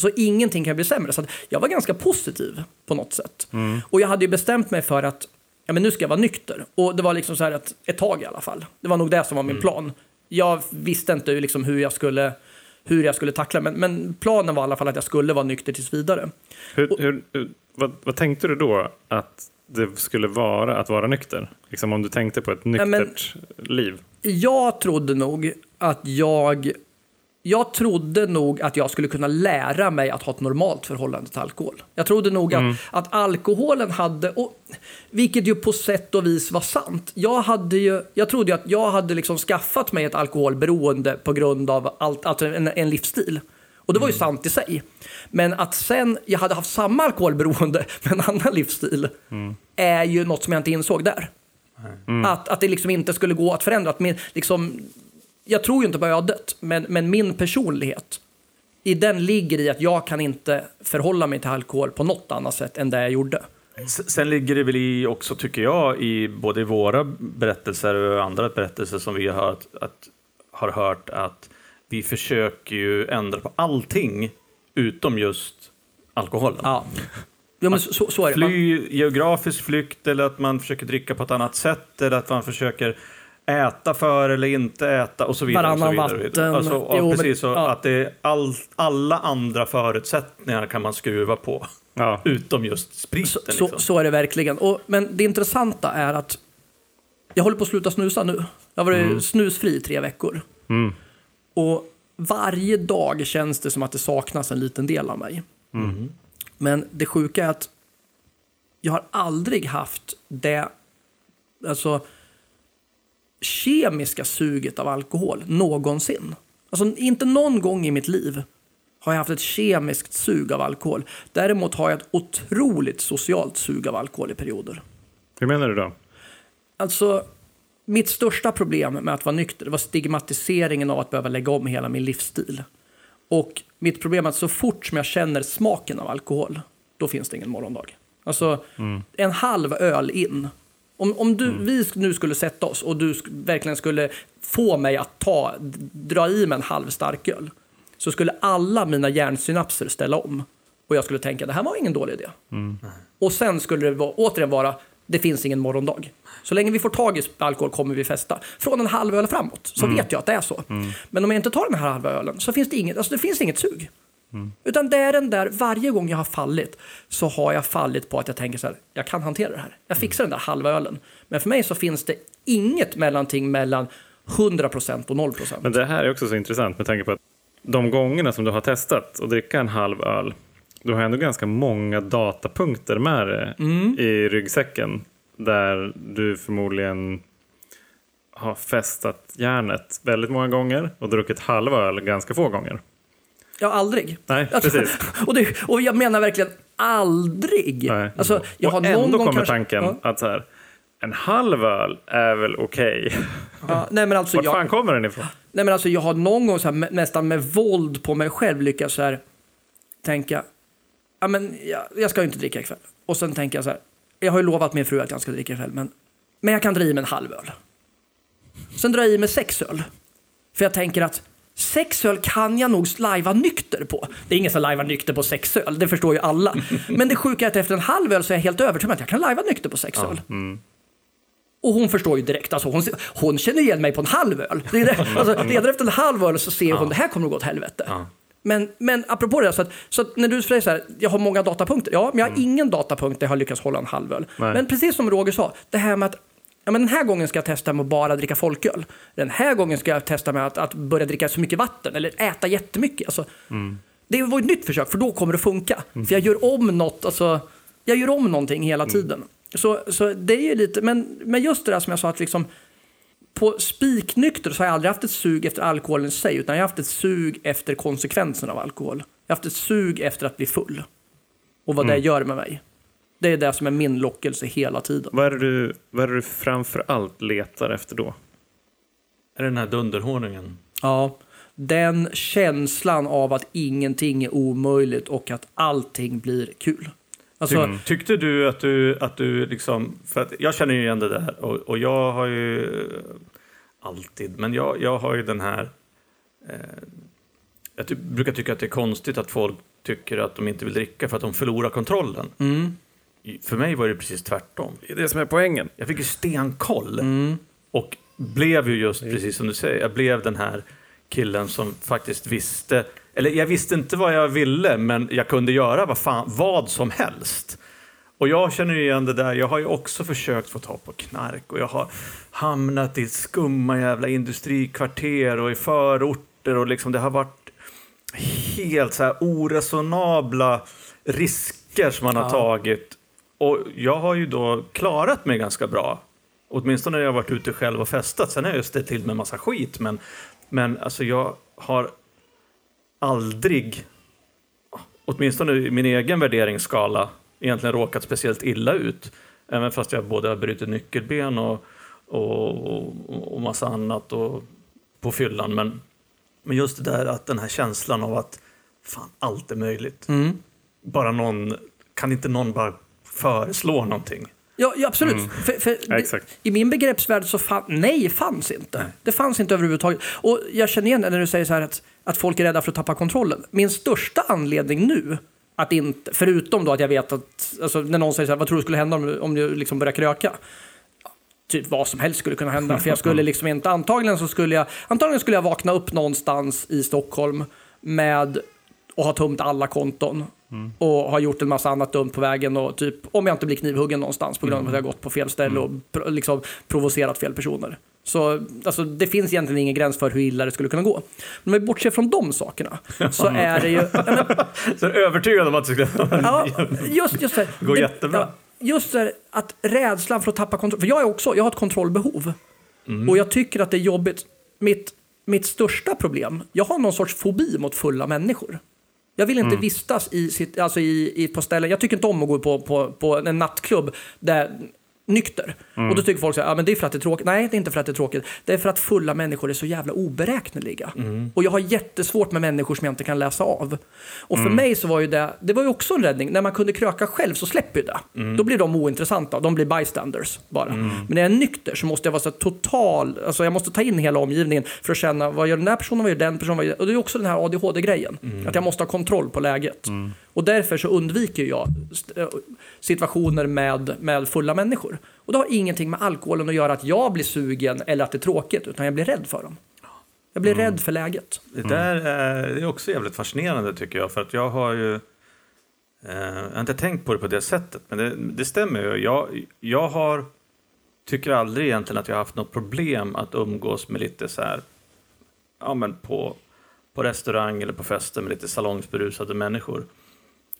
Så ingenting kan bli sämre. Så jag var ganska positiv på något sätt. Och jag hade ju bestämt mig för att ja, men nu ska jag vara nykter. Och det var liksom så här att, ett tag i alla fall. Det var nog det som var min plan. Jag visste inte liksom hur jag skulle hur jag skulle tackla, men, men planen var i alla fall att jag skulle vara nykter tills vidare. Hur, hur, hur, vad, vad tänkte du då att det skulle vara att vara nykter? Liksom om du tänkte på ett Nej, men- nyktert liv. Jag trodde nog att jag... Jag trodde nog att jag skulle kunna lära mig att ha ett normalt förhållande till alkohol. Jag trodde nog att, att alkoholen hade, och, vilket ju på sätt och vis var sant. Jag, hade ju, jag trodde ju att jag hade liksom skaffat mig ett alkoholberoende på grund av allt, alltså en, en livsstil. Och det var ju sant i sig. Men att sen jag hade haft samma alkoholberoende med en annan livsstil är ju något som jag inte insåg där. Att, att det liksom inte skulle gå att förändra. Att min, liksom, jag tror ju inte på ödet, men, men min personlighet i den ligger i att jag kan inte förhålla mig till alkohol på något annat sätt än det jag gjorde. Sen ligger det väl i också, tycker jag, i både i våra berättelser och andra berättelser som vi har hört, att, har hört att vi försöker ju ändra på allting utom just alkoholen. Ja, ja men så, så är det. Fly, geografisk flykt eller att man försöker dricka på ett annat sätt eller att man försöker äta för eller inte äta och så vidare. och så Varannan vidare. vatten. Alltså, ja, Jo, men- precis, så ja. att det är all, alla andra förutsättningar kan man skruva på. Ja. Utom just spriten. så, liksom. så, så är det verkligen. Och, men det intressanta är att jag håller på att sluta snusa nu. Jag har varit snusfri i tre veckor. Mm. Och varje dag känns det som att det saknas en liten del av mig. Men det sjuka är att jag har aldrig haft det alltså, kemiska suget av alkohol någonsin. Alltså inte någon gång i mitt liv har jag haft ett kemiskt sug av alkohol. Däremot har jag ett otroligt socialt sug av alkohol i perioder. Hur menar du då? Alltså, mitt största problem med att vara nykter var stigmatiseringen av att behöva lägga om hela min livsstil. Och mitt problem är att så fort som jag känner smaken av alkohol, då finns det ingen morgondag. Alltså, en halv öl in. Om, om du, vi sk- nu skulle sätta oss och du sk- verkligen skulle få mig att ta, dra i mig en halv starköl, så skulle alla mina hjärnsynapser ställa om. Och jag skulle tänka, det här var ingen dålig idé. Och sen skulle det vara, återigen vara, det finns ingen morgondag. Så länge vi får tag i alkohol kommer vi festa. Från en halv öl framåt så vet jag att det är så. Men om jag inte tar den här halva ölen så finns det inget, alltså det finns inget sug. Utan det är den där, varje gång jag har fallit så har jag fallit på att jag tänker så här, jag kan hantera det här. Jag fixar den där halva ölen. Men för mig så finns det inget mellanting mellan 100% och 0%. Men det här är också så intressant med tanke på att de gångerna som du har testat att dricka en halv öl, du har ändå ganska många datapunkter med dig i ryggsäcken där du förmodligen har festat järnet väldigt många gånger och druckit halv öl ganska få gånger. Jag aldrig. Nej, Alltså, precis. och, det, och jag menar verkligen aldrig. Nej. Alltså, jag har och någon ändå gång kommer kanske- tanken Ja, att så här, en halv öl är väl okej. ja, nej, men alltså, Vart jag, fan kommer den ifrån? Nej, men alltså, jag har någon gång så här, nästan med våld på mig själv lyckats så här, tänka ja, men jag, jag ska ju inte dricka ikväll. Och sen tänker jag så här, jag har ju lovat min fru att jag ska dricka ikväll, men, men jag kan dra i mig en halv öl. Sen drar jag i mig sex öl. För jag tänker att sex öl kan jag nog lajva nykter på. Det är ingen som lajvar nykter på sex öl, det förstår ju alla. Men det sjuka är att efter en halv öl så är jag helt övertygad om att jag kan lajva nykter på sex öl. Och hon förstår ju direkt. Alltså hon, hon känner igen mig på en halv öl. Det är det, alltså, redan efter en halv öl så ser hon det här kommer att gå åt helvete. Men, men apropå det, så att, så att när du säger så här, jag har många datapunkter. Ja, men jag har ingen datapunkt där jag har lyckats hålla en halv öl. Nej. Men precis som Roger sa, det här med att ja, men den här gången ska jag testa med att bara dricka folköl. Den här gången ska jag testa med att, att börja dricka så mycket vatten eller äta jättemycket. Alltså, Det var ett nytt försök, för då kommer det funka. För jag gör om något, alltså, jag gör om någonting hela tiden. Så, så det är lite, men, men just det där som jag sa att liksom på spiknykter så har jag aldrig haft ett sug efter alkoholen i sig, utan jag har haft ett sug efter konsekvenserna av alkohol. Jag har haft ett sug efter att bli full. Och vad det gör med mig. Det är det som är min lockelse hela tiden. Vad är, det du, vad är det du framför allt letar efter då? Är det den här dunderhonungen? Ja, den känslan av att ingenting är omöjligt och att allting blir kul. Alltså, Tyck- Tyckte du att du, att du liksom, för att jag känner ju igen det där och, och jag har ju alltid, men jag, jag har ju den här, eh, jag ty, brukar tycka att det är konstigt att folk tycker att de inte vill dricka för att de förlorar kontrollen. mm, För mig var det precis tvärtom. Det är det som är poängen. Jag fick ju stenkoll mm, och blev ju just precis som du säger, jag blev den här killen som faktiskt visste, eller jag visste inte vad jag ville, men jag kunde göra vad, fan, vad som helst. Och jag känner ju igen det där, jag har ju också försökt få ta på knark och jag har hamnat i skumma jävla industrikvarter och i förorter och liksom det har varit helt så här oresonabla risker som man har Ja. tagit. Och jag har ju då klarat mig ganska bra. Åtminstone när jag har varit ute själv och festat. Sen har jag ställt till med massa skit. Men, men alltså jag har aldrig, åtminstone i min egen värderingsskala, egentligen råkat speciellt illa ut. Även fast jag både har brutit nyckelben och, och, och, och massa annat och, på fyllan. Men, men just det där att den här känslan av att fan, allt är möjligt. Mm. Bara någon, kan inte någon bara föreslå någonting? Ja, ja absolut. För, för Ja, exakt. I min begreppsvärld så fan, nej, fanns inte. Det fanns inte överhuvudtaget. Och jag känner igen det när du säger så här att, att folk är rädda för att tappa kontrollen. Min största anledning nu, att inte, förutom då att jag vet att, alltså när någon säger så här, vad tror du skulle hända om, du- om du liksom börjar kröka? Typ vad som helst skulle kunna hända. För jag skulle liksom inte, antagligen så skulle jag, antagligen skulle jag vakna upp någonstans i Stockholm med och ha tömt alla konton. Och har gjort en massa annat dumt på vägen och typ, om jag inte blir knivhuggen någonstans på grund av att jag har gått på fel ställe och pr- liksom provocerat fel personer. Så alltså, det finns egentligen ingen gräns för hur illa det skulle kunna gå. Men om vi bortser från de sakerna så är det ju... Men, Så jag är övertygad om att det skulle... ja, just, just det. Går det, jättebra. Ja, just det, att rädslan för att tappa kontroll. För jag är också, jag har ett kontrollbehov. Mm. Och jag tycker att det är jobbigt. Mitt, mitt största problem, jag har någon sorts fobi mot fulla människor. Jag vill inte Mm. vistas i, sitt, alltså i, i, på ställen, jag tycker inte om att gå på, på, på en nattklubb där nykter. Mm. Och då tycker folk så här, ja, men det är för att det är tråkigt. Nej, det är inte för att det är tråkigt. Det är för att fulla människor är så jävla oberäkneliga. Mm. Och jag har jättesvårt med människor som jag inte kan läsa av. Och Mm. för mig så var ju det, det var ju också en räddning. När man kunde kröka själv så släpper ju det. Mm. Då blir de ointressanta, de blir bystanders bara. Men när jag är nykter så måste jag vara så total, alltså jag måste ta in hela omgivningen för att känna vad gör den här personen, vad gör den personen, vad gör... Och det är också den här ADHD-grejen. Mm. Att jag måste ha kontroll på läget. Och därför så undviker jag eh, situationer med, med fulla människor. Och det har ingenting med alkoholen att göra att jag blir sugen eller att det är tråkigt, utan jag blir rädd för dem. Jag blir rädd för läget. Det där är, det är också jävligt fascinerande tycker jag. För att jag har ju... Eh, jag har inte tänkt på det på det sättet. Men det, det stämmer ju. Jag, jag har... Tycker aldrig egentligen att jag har haft något problem att umgås med lite så här... Ja men på, på restaurang eller på fester med lite salongsberusade människor.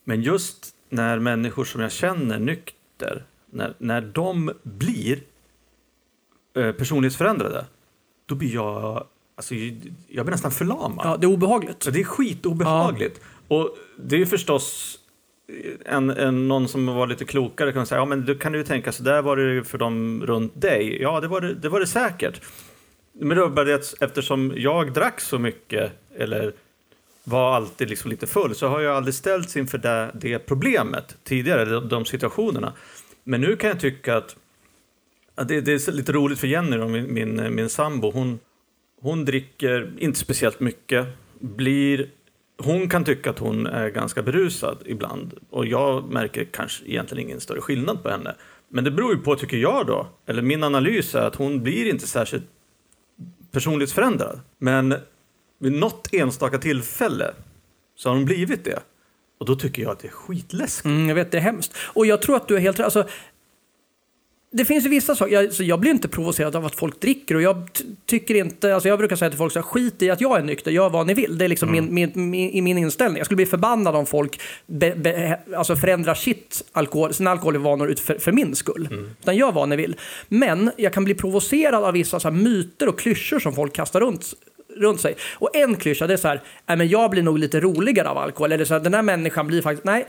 Men just när människor som jag känner nykter, när, när de blir eh, personlighetsförändrade, då blir jag, alltså, jag blir nästan förlamad. Ja, det är obehagligt. Det är skitobehagligt. Och det är förstås en, en, någon som var lite klokare kan säga, ja men du kan ju tänka så där var det för dem runt dig. Ja, det var det, det, var det säkert. Men det var bara det att eftersom jag drack så mycket, eller var alltid liksom lite full, så har jag aldrig ställts inför det, det problemet tidigare, de, de situationerna. Men nu kan jag tycka att, att det, det är lite roligt för Jenny, då, min, min, min sambo, hon, hon dricker inte speciellt mycket, blir hon kan tycka att hon är ganska berusad ibland och jag märker kanske egentligen ingen större skillnad på henne. Men det beror ju på, tycker jag då, eller min analys är att hon blir inte särskilt personlighetsförändrad. Men vid något enstaka tillfälle så har hon blivit det. Och då tycker jag att det är skitläskigt. Mm, jag vet, det är hemskt. Och jag tror att du är helt rätt. Alltså, det finns ju vissa saker, jag, så jag blir inte provocerad av att folk dricker och jag tycker inte, alltså jag brukar säga till folk så här, skit i att jag är nykter, gör vad ni vill. Det är liksom min, min, min, i min inställning. Jag skulle bli förbannad om folk be, be, alltså förändrar sitt alkohol, sina alkoholvanor ut för, för min skull. Utan gör vad ni vill. Men jag kan bli provocerad av vissa så myter och klyschor som folk kastar runt runt sig. Och en klyscha det är så här, "Nej, men jag blir nog lite roligare av alkohol. Eller så här, den här människan blir faktiskt, nej.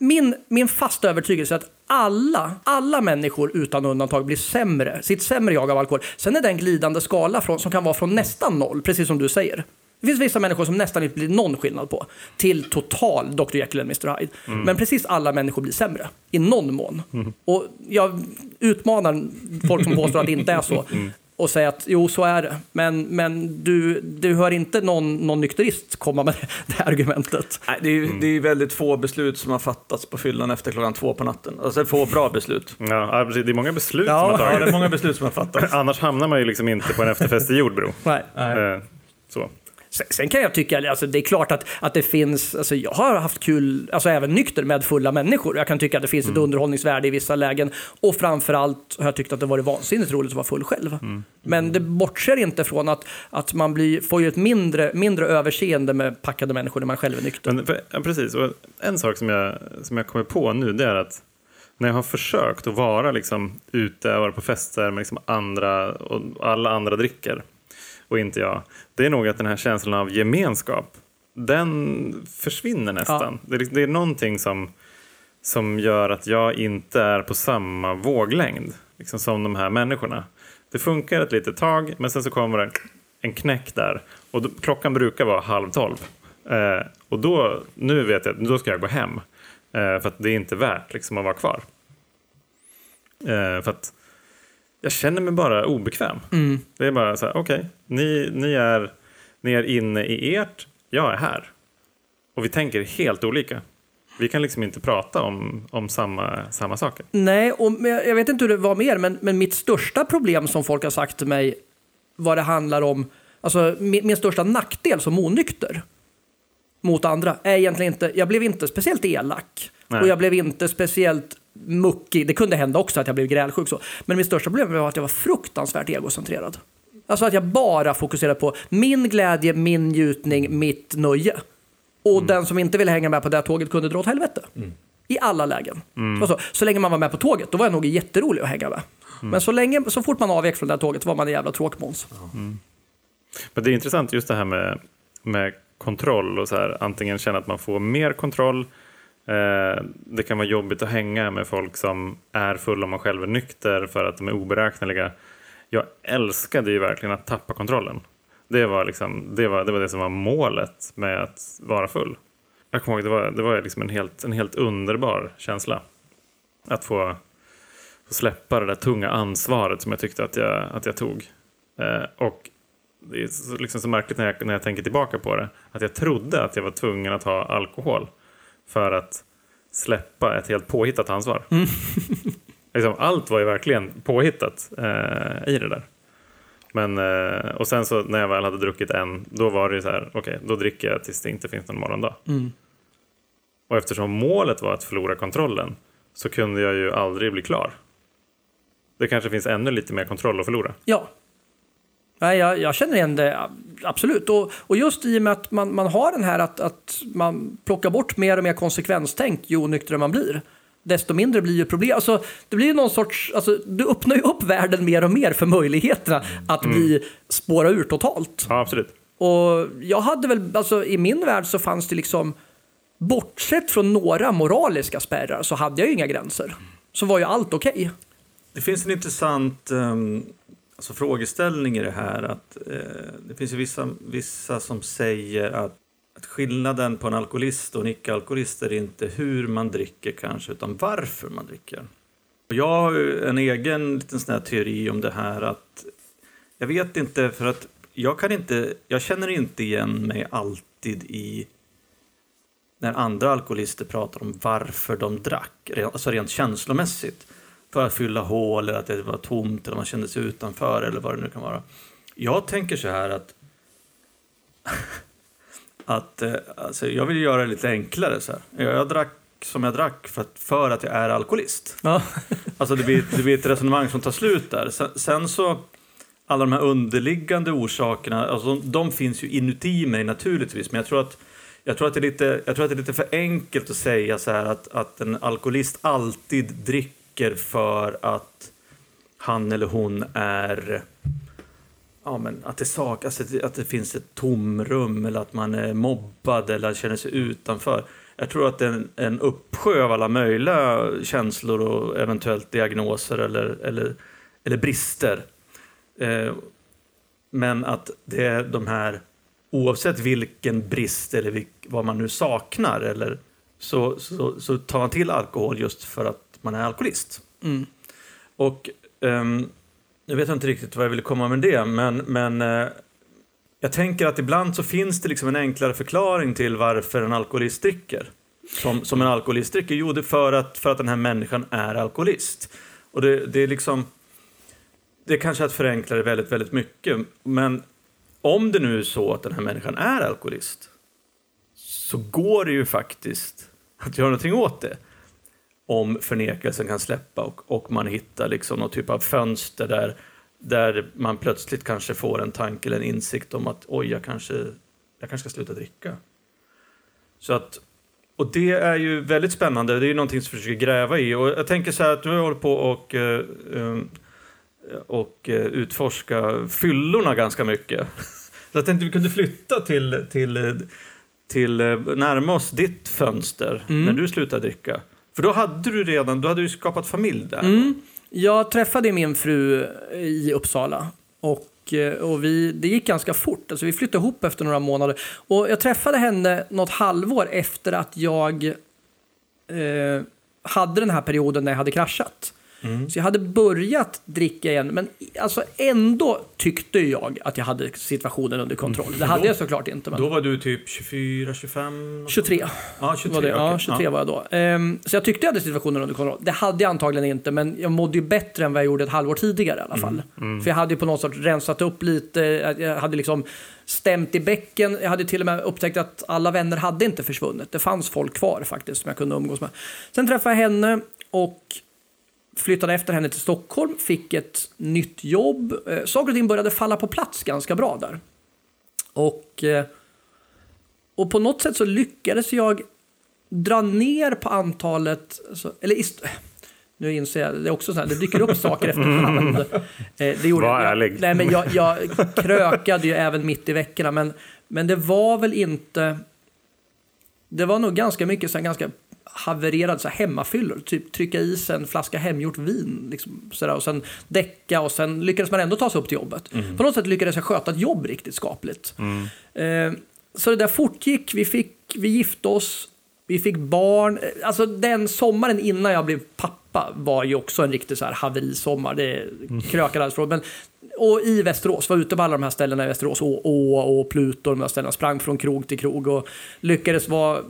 Min, min fasta övertygelse är att alla, alla människor utan undantag blir sämre, sitt sämre jag av alkohol. Sen är det en glidande skala från, som kan vara från nästan noll, precis som du säger. Det finns vissa människor som nästan inte blir någon skillnad på, till total Dr. Jekyll och Mr. Hyde. Men precis alla människor blir sämre, i någon mån. Och jag utmanar folk som påstår att det inte är så. Och säga att jo, så är det. Men, men du, du hör inte någon, någon nykterist komma med det här argumentet. Nej, det, är, det är väldigt få beslut som har fattats på fyllan efter klockan två på natten. Alltså få bra beslut. Ja, precis. det är många beslut Ja. som har Ja, det är tagits. många beslut som har fattats. Annars hamnar man ju liksom inte på en efterfest i Jordbro. Nej. Eh, Så. Sen, kan jag tycka, alltså det är klart att, att det finns, alltså jag har haft kul, alltså även nykter med fulla människor. Jag kan tycka att det finns ett underhållningsvärde i vissa lägen. Och framförallt har jag tyckt att det varit vansinnigt roligt att vara full själv. Men det bortser inte från att, att man blir, får ju ett mindre, mindre överseende med packade människor när man själv är nykter. Men, för, ja, precis. Och en sak som jag, som jag kommer på nu det är att när jag har försökt att vara liksom, ute och vara på fester med liksom andra och alla andra dricker och inte jag. Det är nog att den här känslan av gemenskap den försvinner nästan. Det, är, det är någonting som, som gör att jag inte är på samma våglängd liksom som de här människorna. Det funkar ett litet tag men sen så kommer det en knäck där och då, klockan brukar vara halv tolv. Eh, och då, nu vet jag att då ska jag gå hem. Eh, för att det är inte värt liksom, att vara kvar. Eh, för att jag känner mig bara obekväm. Mm. Det är bara så här, okej, ni, ni, är, ni är inne i ert, jag är här. Och vi tänker helt olika. Vi kan liksom inte prata om, om samma, samma saker. Nej, och jag vet inte hur det var mer, men, men mitt största problem som folk har sagt till mig vad det handlar om, alltså min, min största nackdel som onykter mot andra är egentligen inte, jag blev inte speciellt elak Nej. och jag blev inte speciellt muckig. Det kunde hända också att jag blev grälsjuk så. Men mitt största problem var att jag var fruktansvärt egocentrerad. Alltså att jag bara fokuserade på min glädje, min njutning, mitt nöje. Och den som inte ville hänga med på det här tåget kunde dra åt helvete. I alla lägen. Det var Så, länge man var med på tåget, då var jag nog jätterolig att hänga med. Men så, länge, så fort man avvek från det här tåget var man en jävla tråkmåns. Men det är intressant just det här med, med kontroll och så här, antingen känna att man får mer kontroll. Eh, det kan vara jobbigt att hänga med folk som är fulla om man själv är nykter för att de är oberäkneliga. Jag älskade ju verkligen att tappa kontrollen. Det var, liksom, det, var, det var det som var målet med att vara full. Jag kommer ihåg, det var, det var liksom en, helt, en helt underbar känsla. Att få, få släppa det där tunga ansvaret som jag tyckte att jag, att jag tog. Eh, och det är så, liksom så märkligt när jag, när jag tänker tillbaka på det. Att jag trodde att jag var tvungen att ha alkohol för att släppa ett helt påhittat ansvar. liksom, allt var ju verkligen påhittat eh, i det där. Men, eh, och sen så när jag väl hade druckit en, då var det ju så här, okej, då dricker jag tills det inte finns någon morgondag. Och eftersom målet var att förlora kontrollen så kunde jag ju aldrig bli klar. Det kanske finns ännu lite mer kontroll att förlora. Ja. Nej, jag, jag känner igen det, absolut. Och, och just i och med att man, man har den här att, att man plockar bort mer och mer konsekvenstänk ju onyktrare man blir, desto mindre blir ju problem. Alltså, det blir någon sorts, alltså, du öppnar ju upp världen mer och mer för möjligheterna att bli spåra ur totalt. Ja, absolut. Och jag hade väl, alltså i min värld så fanns det liksom, bortsett från några moraliska spärrar så hade jag ju inga gränser. Så var ju allt okej. Det finns en intressant um, alltså frågeställning i det här. Att, eh, det finns ju vissa, vissa som säger att, att skillnaden på en alkoholist och en icke-alkoholist är inte hur man dricker kanske, utan varför man dricker. Och jag har ju en egen liten sån här teori om det här att jag vet inte, för att jag kan inte, jag känner inte igen mig alltid i när andra alkoholister pratar om varför de drack, alltså rent känslomässigt. För att fylla hål eller att det var tomt eller man kände sig utanför eller vad det nu kan vara. Jag tänker så här att att eh, alltså, jag vill göra det lite enklare. Så här. Jag, jag drack som jag drack för att, för att jag är alkoholist. Ja. Alltså det blir, det blir ett resonemang som tar slut där. Sen, sen så, alla de här underliggande orsakerna, alltså de, de finns ju inuti mig naturligtvis. Men jag tror att, jag tror att, det, är lite, jag tror att det är lite för enkelt att säga så här att, att en alkoholist alltid dricker för att han eller hon är Ja, men att, det saknas, alltså att det- att det finns ett tomrum eller att man är mobbad eller känner sig utanför. Jag tror att det är en, en uppsjö av alla möjliga känslor och eventuellt diagnoser eller, eller, eller brister. Eh, men att det är de här, oavsett vilken brist eller vilk, vad man nu saknar, eller, så, så, så tar man till alkohol just för att man är alkoholist. Mm. Och ehm, nu vet jag inte riktigt vad jag ville komma med det, men, men eh, jag tänker att ibland så finns det liksom en enklare förklaring till varför en alkoholist dricker. Som, som en alkoholist dricker? Jo, det är för att, för att den här människan är alkoholist. Och det, det är liksom... Det är kanske att förenkla det väldigt, väldigt mycket. Men om det nu är så att den här människan är alkoholist så går det ju faktiskt att göra någonting åt det om förnekelsen kan släppa och, och man hittar liksom någon typ av fönster där, där man plötsligt kanske får en tanke eller en insikt om att oj, jag kanske, jag kanske ska sluta dricka. Så att, och det är ju väldigt spännande, det är ju någonting som vi försöker gräva i. Och jag tänker så här att du har hållit på och, eh, eh, och eh, utforska fyllorna ganska mycket. Så jag tänkte vi kunde flytta till, till, till eh, närma oss ditt fönster Mm. när du slutade dricka. För då hade du redan, då hade du skapat familj där. Mm. Jag träffade min fru i Uppsala och eh, Och, vi, det gick ganska fort. Alltså vi flyttade ihop efter några månader. Och jag träffade henne något halvår efter att jag eh, hade den här perioden när jag hade kraschat. Så jag hade börjat dricka igen, men alltså ändå tyckte jag att jag hade situationen under kontroll. Det hade jag såklart inte. Men... Då var du typ 24, 25? 23 Ja, 23. var det. Ja, okej. 23 var jag då. Ehm, så jag tyckte jag hade situationen under kontroll. Det hade jag antagligen inte, men jag mådde ju bättre än vad jag gjorde ett halvår tidigare i alla fall. För jag hade ju på något sätt rensat upp lite, jag hade liksom stämt i bäcken. Jag hade till och med upptäckt att alla vänner hade inte försvunnit. Det fanns folk kvar faktiskt som jag kunde umgås med. Sen träffade jag henne och flyttade efter henne till Stockholm, fick ett nytt jobb. Eh, Saker och ting började falla på plats ganska bra där. Och, eh, och på något sätt så lyckades jag dra ner på antalet... Alltså, eller nu inser jag, det är också så här, det dyker upp saker efterhand. Eh, Det gjorde, Var jag, ärlig. Nej, men jag, jag krökade ju även mitt i veckorna, men, men det var väl inte... Det var nog ganska mycket så här, ganska havererad så här, hemmafyllor. Typ trycka i sig en flaska hemgjort vin liksom, så där, och sen däcka och sen lyckades man ändå ta sig upp till jobbet. På något sätt lyckades jag sköta ett jobb riktigt skapligt. Eh, så det där fortgick. Vi, fick, vi gifte oss, vi fick barn. Eh, Alltså den sommaren innan jag blev pappa var ju också en riktig så här haverisommar. Det krökade alldeles från. Men, och i Västerås, var ute på alla de här ställena i Västerås, Å, Å och Pluto, de här ställena, sprang från krog till krog och lyckades vara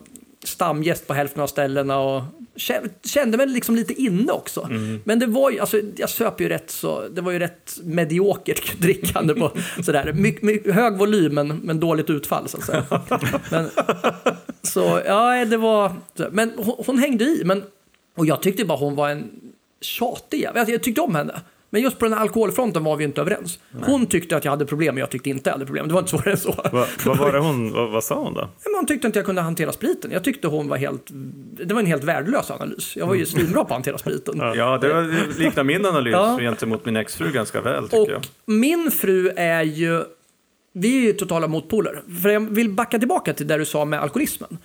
stamgäst på hälften av ställena och kä- kände mig liksom lite inne också. Men det var ju, alltså jag söp ju rätt så, det var ju rätt mediokert drickande på sådär, my, my, hög volym men, men dåligt utfall så att säga. Men, så ja, det var, men hon, hon hängde i, men, och jag tyckte bara hon var en tjatig jävel. Jag tyckte om henne. Men just på den här alkoholfronten var vi inte överens. Hon tyckte att jag hade problem och jag tyckte inte jag hade problem. Det var inte svårare än så. Va, vad var det hon, vad, vad sa hon då? Men hon tyckte inte jag kunde hantera spriten. Jag tyckte hon var helt... Det var en helt värdelös analys. Jag var ju svinbra på att hantera spriten. Ja, det, var, liknar min analys Ja. gentemot min exfru ganska väl tycker Och jag. min fru är ju... Vi är ju totala motpoler. För jag vill backa tillbaka till det du sa med alkoholismen.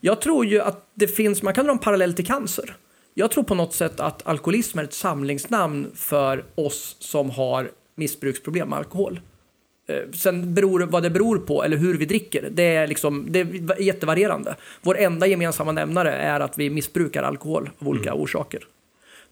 Jag tror ju att det finns, man kan dra en parallell till cancer. Jag tror på något sätt att alkoholism är ett samlingsnamn för oss som har missbruksproblem med alkohol. Eh, Sen beror vad det beror på, eller hur vi dricker, det är, liksom, det är jättevarierande. Vår enda gemensamma nämnare är att vi missbrukar alkohol av olika orsaker.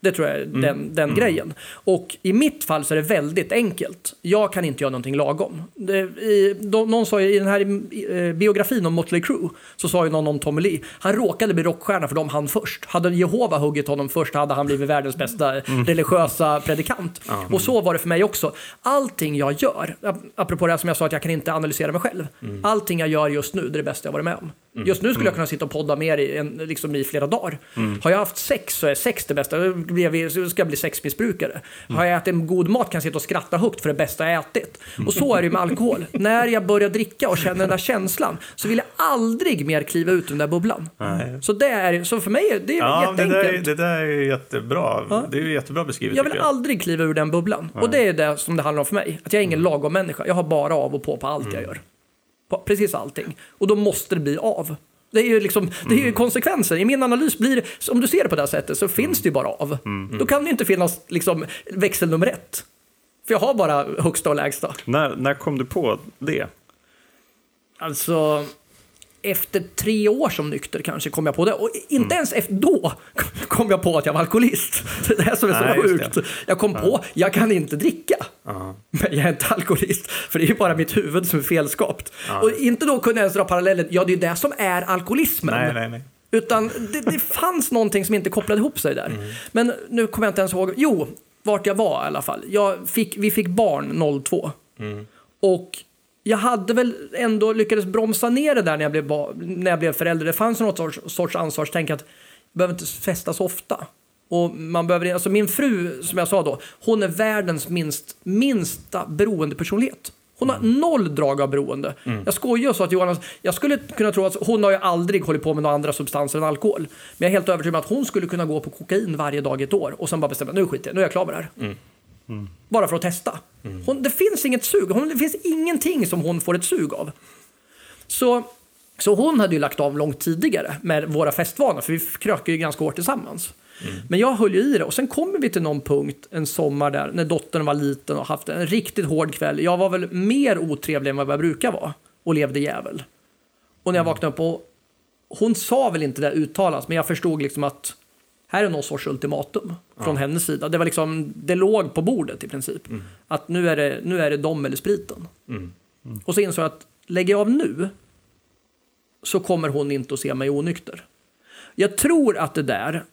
Det tror jag är den, den grejen. Och i mitt fall så är det väldigt enkelt. Jag kan inte göra någonting lagom. Det, i, de, någon sa I den här eh, biografin om Motley Crue så sa ju någon om Tommy Lee. Han råkade bli rockstjärna för de han först. Hade Jehova huggit honom först hade han blivit världens bästa religiösa predikant. Och så var det för mig också. Allting jag gör, ap- apropå det här som jag sa att jag kan inte analysera mig själv. Allting jag gör just nu det är det bästa jag varit med om. Just nu skulle jag kunna sitta och podda med er i, en, liksom i flera dagar. Har jag haft sex så är sex det bästa. Då ska jag bli sexmissbrukare. Har jag ätit en god mat kan jag sitta och skratta högt för det bästa jag ätit. Och så är det ju med alkohol. När jag börjar dricka och känner den där känslan så vill jag aldrig mer kliva ut ur den där bubblan. Så, det är, så för mig är det Ja, det jätteenkelt. där, det där är ju jättebra. Det är ju jättebra beskrivet Jag vill jag. aldrig kliva ur den bubblan. Och det är det som det handlar om för mig. Att jag är ingen lagom människa. Jag har bara av och på på allt jag gör. På precis allting. Och då måste det bli av. Det är ju, liksom, det är ju konsekvensen. I min analys blir om du ser det på det här sättet så finns det ju bara av. Då kan det inte finnas liksom, växel nummer ett. För jag har bara högsta och lägsta. När, när kom du på det? Alltså, efter tre år som nykter kanske kom jag på det. Och inte ens efter då kom jag på att jag var alkoholist. Det är det som är så Nej, sjukt. Jag kom på, jag kan inte dricka. Men jag är inte alkoholist. För det är ju bara mitt huvud som är felskapt. Och inte då kunde jag ens dra parallellen, ja det är det som är alkoholismen. Nej, nej, nej. Utan det, det fanns någonting som inte kopplade ihop sig där. Men nu kommer jag inte ens ihåg. Jo, vart jag var i alla fall. Jag fick, vi fick barn 02. Och jag hade väl ändå lyckats bromsa ner det där när jag blev, när jag blev förälder. Det fanns något sorts, sorts ansvarstänk att jag behöver inte festa så ofta. Och man behöver, alltså min fru, som jag sa då, hon är världens minst, minsta beroendepersonlighet. Hon har noll drag av beroende. Jag skojar sa att Johanna, jag skulle kunna tro att hon har ju aldrig hållit på med några andra substanser än alkohol. Men jag är helt övertygad om att hon skulle kunna gå på kokain varje dag i ett år och sen bara bestämma, nu skiter jag nu är jag klar med det här. Bara för att testa. Hon, det finns inget sug, hon, det finns ingenting som hon får ett sug av. Så, så hon hade ju lagt av långt tidigare med våra festvanor, för vi krökar ju ganska hårt tillsammans. Men jag höll ju i det och sen kommer vi till någon punkt en sommar där när dottern var liten och haft en riktigt hård kväll. Jag var väl mer otrevlig än vad jag brukar vara och levde jävel. Och när jag vaknade upp och hon sa väl inte det uttalat, men jag förstod liksom att här är någon sorts ultimatum från hennes sida. Det var liksom, det låg på bordet i princip. Att nu är, det, nu är det dem eller spriten. Mm. Och så insåg jag att lägger jag av nu så kommer hon inte att se mig onykter. Jag tror att det där,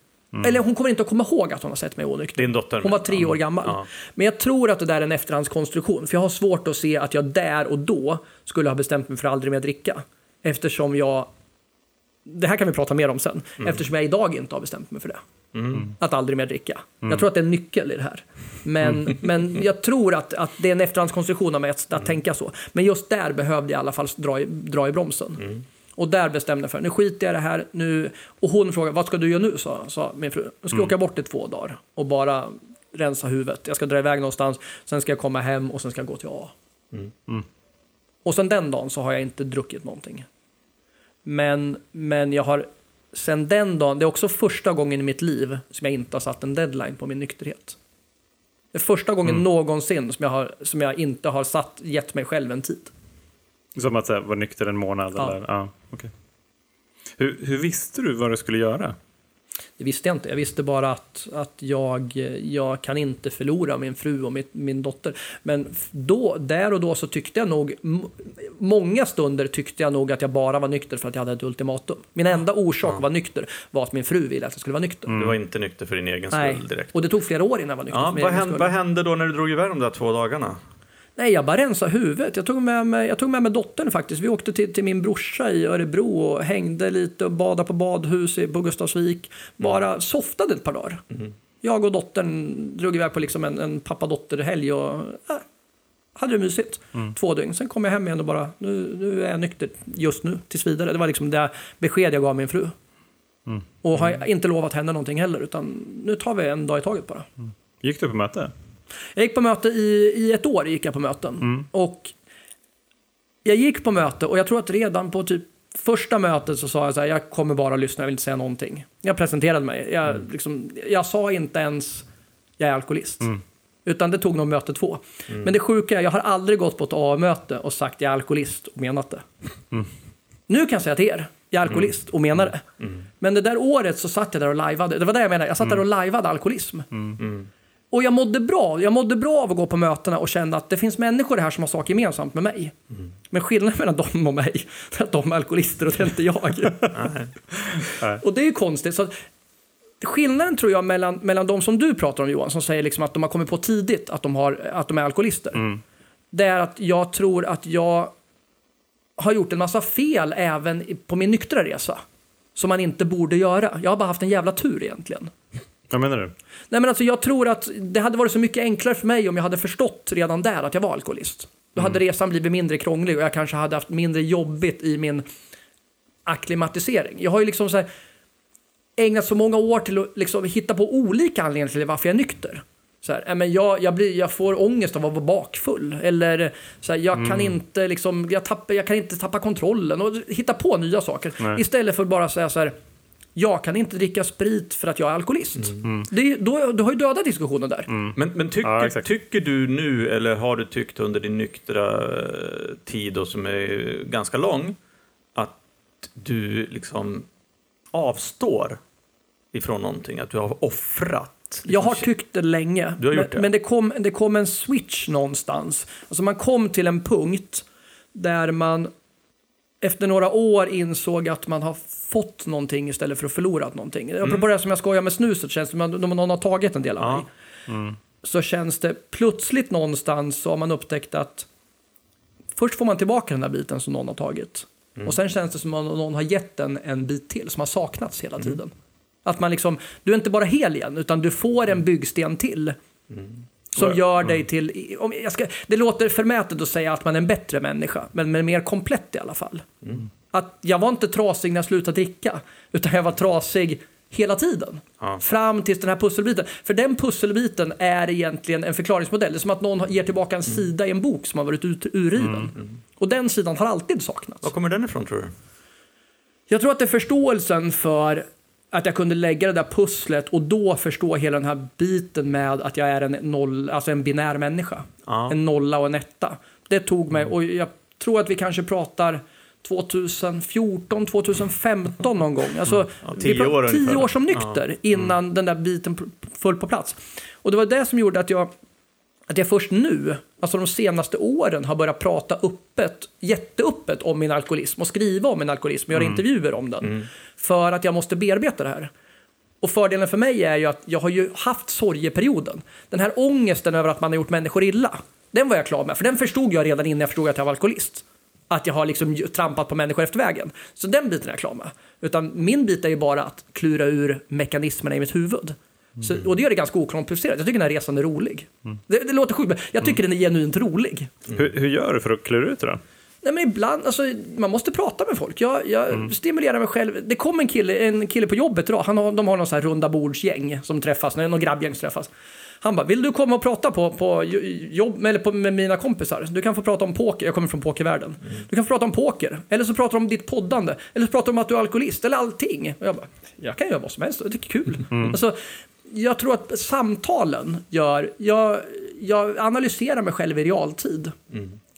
eller hon kommer inte att komma ihåg att hon har sett mig onykter. Din dotter? Hon var tre år gammal. Ja. Men jag tror att det där är en efterhandskonstruktion. För jag har svårt att se att jag där och då skulle ha bestämt mig för att aldrig mer dricka. Eftersom jag... Det här kan vi prata mer om sen. Eftersom jag idag inte har bestämt mig för det. Att aldrig mer dricka. Jag tror att det är en nyckel i det här. Men, men jag tror att, att det är en efterhandskonstruktion av mig att, att tänka så. Men just där behövde jag i alla fall dra i, dra i bromsen. Och där bestämde jag för nu skiter jag i det här. Nu. Och hon frågade, vad ska du göra nu? Sa, sa min fru. Jag ska åka bort i två dagar och bara rensa huvudet. Jag ska dra iväg någonstans, sen ska jag komma hem och sen ska jag gå till A. Och sen den dagen så har jag inte druckit någonting. Men, men jag har sen den dagen, det är också första gången i mitt liv som jag inte har satt en deadline på min nykterhet. Det är första gången någonsin som jag, har, som jag inte har satt, gett mig själv en tid. Som att här, vara nykter en månad? Ja. Eller? Ja, okej. hur, hur visste du vad du skulle göra? Det visste jag inte. Jag visste bara att, att jag, jag kan inte förlora min fru och min, min dotter. Men då, där och då så tyckte jag nog, många stunder tyckte jag nog att jag bara var nykter för att jag hade ett ultimatum. Min enda orsak att vara nykter var att min fru ville att jag skulle vara nykter. Du var inte nykter för din egen Nej, skull direkt. och det tog flera år innan jag var nykter. Ja, vad, hände, vad hände då när du drog iväg de där två dagarna? Nej, jag bara rensade huvudet. Jag tog med mig, jag tog med mig dottern faktiskt. Vi åkte till, till min brorsa i Örebro och hängde lite och badade på badhus i, på Gustavsvik. Bara softade ett par dagar. Jag och dottern drog iväg på liksom en, en pappa-dotter-helg och äh, hade det mysigt. Två dygn. Sen kom jag hem igen och bara, nu, nu är jag nykter just nu, tills vidare. Det var liksom det besked jag gav min fru. Och har inte lovat henne någonting heller, utan nu tar vi en dag i taget bara. Gick du på möte? Jag gick på möte i, i ett år. gick jag på möten. Och jag gick på möte och jag tror att redan på typ första mötet så sa jag så här, jag kommer bara lyssna, jag vill inte säga någonting. Jag presenterade mig. Jag, liksom, jag sa inte ens, jag är alkoholist. Utan det tog nog möte två. Men det sjuka är, jag har aldrig gått på ett A-möte och sagt jag är alkoholist och menat det. Nu kan jag säga till er, jag är alkoholist och menar det. Men det där året så satt jag där och lajvade. Det var det jag menade, jag satt där och lajvade alkoholism. Och jag mådde bra. Jag mådde bra av att gå på mötena och känna att det finns människor här som har saker gemensamt med mig. Men skillnaden mellan dem och mig är att de är alkoholister och det är inte jag. och det är ju konstigt. Så skillnaden tror jag mellan, mellan de som du pratar om Johan, som säger liksom att de har kommit på tidigt att de, har, att de är alkoholister. Det är att jag tror att jag har gjort en massa fel även på min nyktra resa. Som man inte borde göra. Jag har bara haft en jävla tur egentligen. Vad menar du? Nej, men alltså, jag tror att det hade varit så mycket enklare för mig om jag hade förstått redan där att jag var alkoholist. Då hade resan blivit mindre krånglig och jag kanske hade haft mindre jobbigt i min akklimatisering. Jag har ju liksom så här ägnat så många år till att liksom hitta på olika anledningar till varför jag är nykter. Så här, men jag, jag, blir, jag får ångest av att vara bakfull. Eller så här, jag, kan inte liksom, jag, tappar, jag kan inte tappa kontrollen. Och hitta på nya saker. Nej. Istället för att bara säga så här. Jag kan inte dricka sprit för att jag är alkoholist. Det, är- då, du har ju dödat diskussionen där. Men, men tycker, Ja, tycker du nu, eller har du tyckt under din nyktra eh, tid, då, som är ganska lång, att du liksom avstår ifrån någonting? Att du har offrat? liksom Jag har shit. tyckt det länge. Du har gjort men det? men det, kom, det kom en switch någonstans. Alltså man kom till en punkt där man efter några år insåg att man har fått någonting istället för att förlorat någonting. Mm. Apropå det som jag skojar med snuset, känns det som någon har tagit en del av Ja. mig. Så känns det plötsligt någonstans så har man upptäckt att först får man tillbaka den där biten som någon har tagit. Mm. Och sen känns det som att någon har gett en en bit till som har saknats hela Mm. tiden. Att man liksom, du är inte bara hel igen, utan du får en byggsten till. Som Mm. gör dig till, om jag ska, det låter förmätet att säga att man är en bättre människa, men, men mer komplett i alla fall. Mm. Att jag var inte trasig när jag slutade dricka, utan jag var trasig hela tiden. Ja. Fram till den här pusselbiten. För den pusselbiten är egentligen en förklaringsmodell. Det är som att någon ger tillbaka en Mm. sida i en bok som har varit ut, urriven. Och den sidan har alltid saknats. Var kommer den ifrån tror du? Jag tror att det är förståelsen för att jag kunde lägga det där pusslet och då förstå hela den här biten med att jag är en, noll, alltså en binär människa. Ja. En nolla och en etta. Det tog mig, och jag tror att vi kanske pratar 2014, 2015 någon gång. Alltså, Ja, vi tio pratar år tio år som nykter innan den där biten föll på plats. Och det var det som gjorde att jag, att jag först nu, alltså de senaste åren, har börjat prata öppet, jätteöppet om min alkoholism och skriva om min alkoholism och göra intervjuer om den. För att jag måste bearbeta det här. Och fördelen för mig är ju att jag har ju haft sorgeperioden. Den här ångesten över att man har gjort människor illa, den var jag klar med. För den förstod jag redan innan jag förstod att jag var alkoholist. Att jag har liksom trampat på människor efter vägen. Så den biten är jag klar med. Utan min bit är ju bara att klura ur mekanismerna i mitt huvud. Så, och det gör det ganska okomplicerat. Jag tycker den här resan är rolig. Det, det låter sjukt, men jag tycker den är genuint rolig. Hur, hur gör du för att klura ut det då? Nej, men ibland, alltså, man måste prata med folk. Jag, jag stimulerar mig själv. Det kom en kille, en kille på jobbet idag. Han har, de har någon så här runda bordsgäng som träffas, någon grabbgäng som träffas. Han bara, vill du komma och prata på, på jobb, eller på, med mina kompisar? Du kan få prata om poker, jag kommer från pokervärlden. Du kan få prata om poker, eller så pratar du om ditt poddande, eller så pratar du om att du är alkoholist, eller allting. Och jag bara, jag kan göra vad som helst, jag tycker det är kul. Alltså, jag tror att samtalen gör, jag, jag analyserar mig själv i realtid.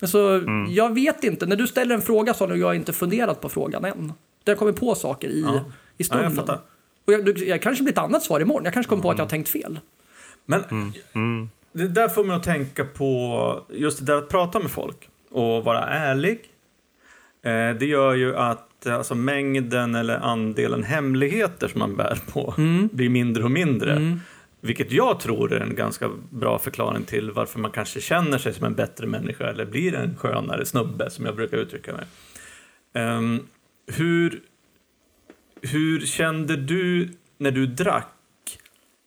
Alltså, Jag vet inte, när du ställer en fråga så har jag inte funderat på frågan än. Jag har kommit på saker i, Ja. i Ja, jag stunden. och jag, jag kanske blir ett annat svar imorgon, jag kanske kommer på att jag har tänkt fel. Men Mm. det där får mig att tänka på just det där att prata med folk och vara ärlig. Eh, det gör ju att eh, alltså, mängden eller andelen hemligheter som man bär på blir mindre och mindre. Vilket jag tror är en ganska bra förklaring till varför man kanske känner sig som en bättre människa eller blir en skönare snubbe, som jag brukar uttrycka mig. Ehm, hur, hur kände du när du drack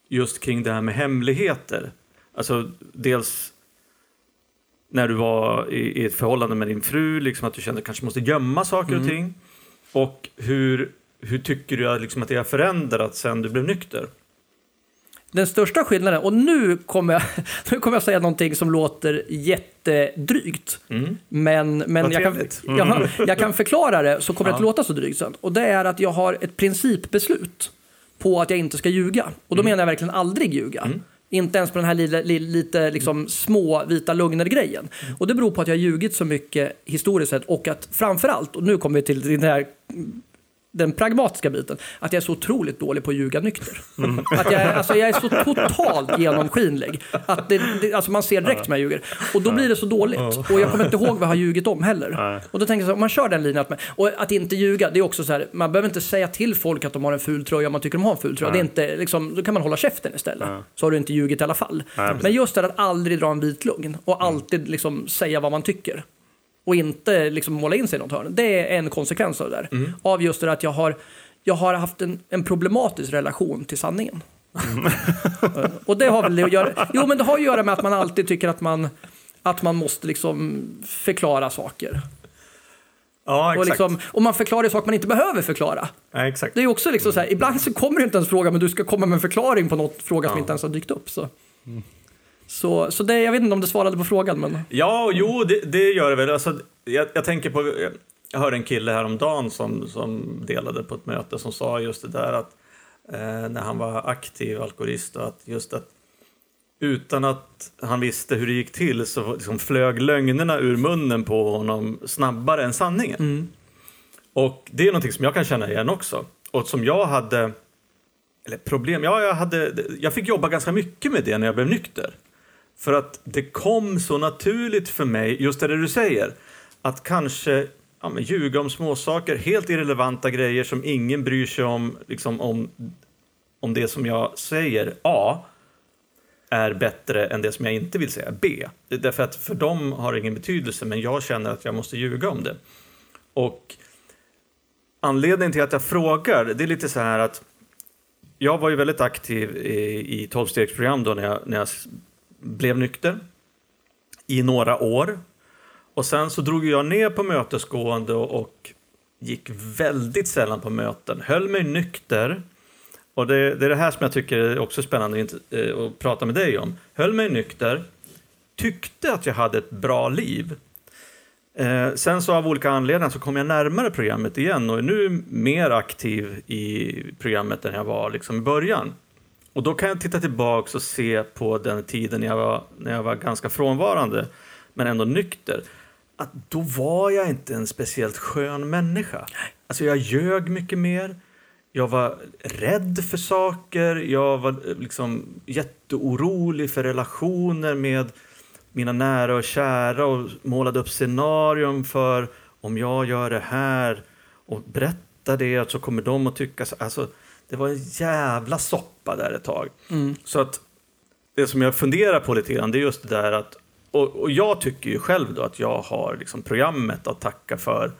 just kring det här med hemligheter? Alltså dels när du var i, i ett förhållande med din fru, liksom att du kände att du kanske måste gömma saker och ting. Och hur, hur tycker du liksom att det har förändrats sen du blev nykter? Den största skillnaden, och nu kommer jag, nu kommer jag säga någonting som låter jättedrygt. Mm. Men, men jag, kan, jag, jag kan förklara det så kommer det Ja. att låta så drygt sen. Och det är att jag har ett principbeslut på att jag inte ska ljuga. Och då menar jag verkligen aldrig ljuga. Inte ens på den här lite, lite liksom små vita lögner-grejen. Och det beror på att jag har ljugit så mycket historiskt sett och att framförallt, och nu kommer vi till den här den pragmatiska biten, att jag är så otroligt dålig på att ljuga nykter. Att jag, är- alltså jag är så totalt genomskinlig. Att det, det, alltså man ser direkt när jag ljuger. Och då blir det så dåligt. Och jag kommer inte ihåg vad jag har ljugit om heller. Och då tänker jag så här, om man kör den linjen, att, man, och att inte ljuga, det är också så här, man behöver inte säga till folk att de har en ful tröja om man tycker de har en ful tröja. Det är inte, liksom, då kan man hålla käften istället. Så har du inte ljugit i alla fall. Men just det att aldrig dra en vit lögn och alltid liksom säga vad man tycker. Och inte liksom måla in sig i något hörn. Det är en konsekvens av det där. Av just det där att jag har, jag har haft en, en problematisk relation till sanningen. Eh, och det har väl det att göra, jo men det har att göra med att man alltid tycker att man, att man måste liksom förklara saker. Ja, Och, liksom, och man förklarar saker man inte behöver förklara. ja, exakt. Det är också liksom så här, ibland så kommer det inte ens fråga men du ska komma med en förklaring på något fråga som Ja. inte ens har dykt upp. Så, så, så det, jag vet inte om det svarade på frågan men... Ja, jo, det, det gör det väl. Alltså, jag, jag tänker på, jag hörde en kille häromdagen som, som delade på ett möte som sa just det där att eh, när han var aktiv alkoholist och att just att utan att han visste hur det gick till så liksom flög lögnerna ur munnen på honom snabbare än sanningen. Och det är någonting som jag kan känna igen också. Och som jag hade, eller problem, ja, jag, hade, jag fick jobba ganska mycket med det när jag blev nykter. För att det kom så naturligt för mig, just det du säger, att kanske ja, men ljuga om småsaker, helt irrelevanta grejer som ingen bryr sig om, liksom om, om det som jag säger, A, är bättre än det som jag inte vill säga, B. Därför att för dem har det ingen betydelse, men jag känner att jag måste ljuga om det. Och anledningen till att jag frågar, det är lite så här att jag var ju väldigt aktiv i, i 12-stegsprogram då när jag, när jag blev nykter i några år. Och sen så drog jag ner på mötesgående och, och gick väldigt sällan på möten, höll mig nykter. Och det, det är det här som jag tycker är också spännande att, eh, att prata med dig om. Höll mig nykter, tyckte att jag hade ett bra liv. Eh, sen så av olika anledningar så kom jag närmare programmet igen och är nu mer aktiv i programmet än jag var liksom i början. Och då kan jag titta tillbaka och se på den tiden jag var, när jag var ganska frånvarande, men ändå nykter. Att då var jag inte en speciellt skön människa. Alltså jag ljög mycket mer. Jag var rädd för saker. Jag var eh, liksom jätteorolig för relationer med mina nära och kära och målade upp scenarion för om jag gör det här och berättar det så kommer de att tycka så. Alltså, det var en jävla soppa där ett tag. Så att det som jag funderar på lite grann det är just det där att och, och jag tycker ju själv då att jag har liksom programmet att tacka för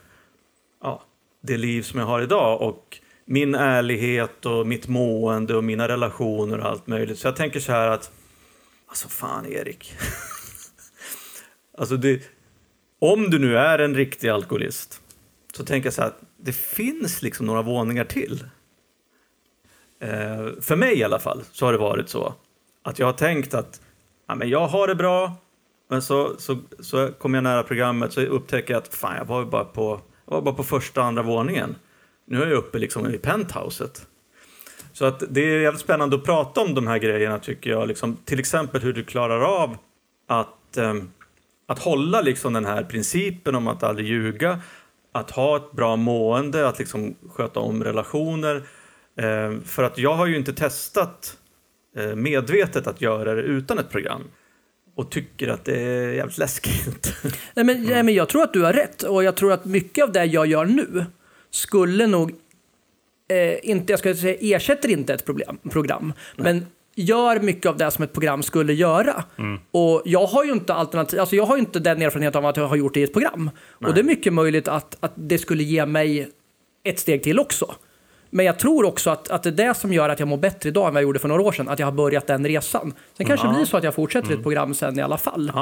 ja, det liv som jag har idag och min ärlighet och mitt mående och mina relationer och allt möjligt. Så jag tänker så här att alltså fan Erik. alltså det, om du nu är en riktig alkoholist så tänker jag så här att det finns liksom några våningar till. Eh, för mig i alla fall så har det varit så att jag har tänkt att ja, men jag har det bra men så, så, så kommer jag nära programmet så upptäcker jag att fan, jag var bara på, jag var bara på första andra våningen. Nu är jag uppe liksom i penthouset. Så att det är jävligt spännande att prata om de här grejerna tycker jag. Liksom, till exempel hur du klarar av att, ehm, att hålla liksom den här principen om att aldrig ljuga, att ha ett bra mående, att liksom sköta om relationer. Ehm, för att jag har ju inte testat eh, medvetet att göra det utan ett program och tycker att det är jävligt läskigt. Nej, men, nej, men jag tror att du har rätt och jag tror att mycket av det jag gör nu skulle nog eh, inte, jag ska säga ersätter inte ett problem, program, men gör mycket av det som ett program skulle göra. Och jag har ju inte alternativ, alltså jag har inte den erfarenheten av att jag har gjort det i ett program. Och det är mycket möjligt att, att det skulle ge mig ett steg till också. Men jag tror också att, att det är det som gör att jag mår bättre idag än vad jag gjorde för några år sedan. Att jag har börjat den resan. Sen kanske det Ja. blir så att jag fortsätter ett program sen i alla fall.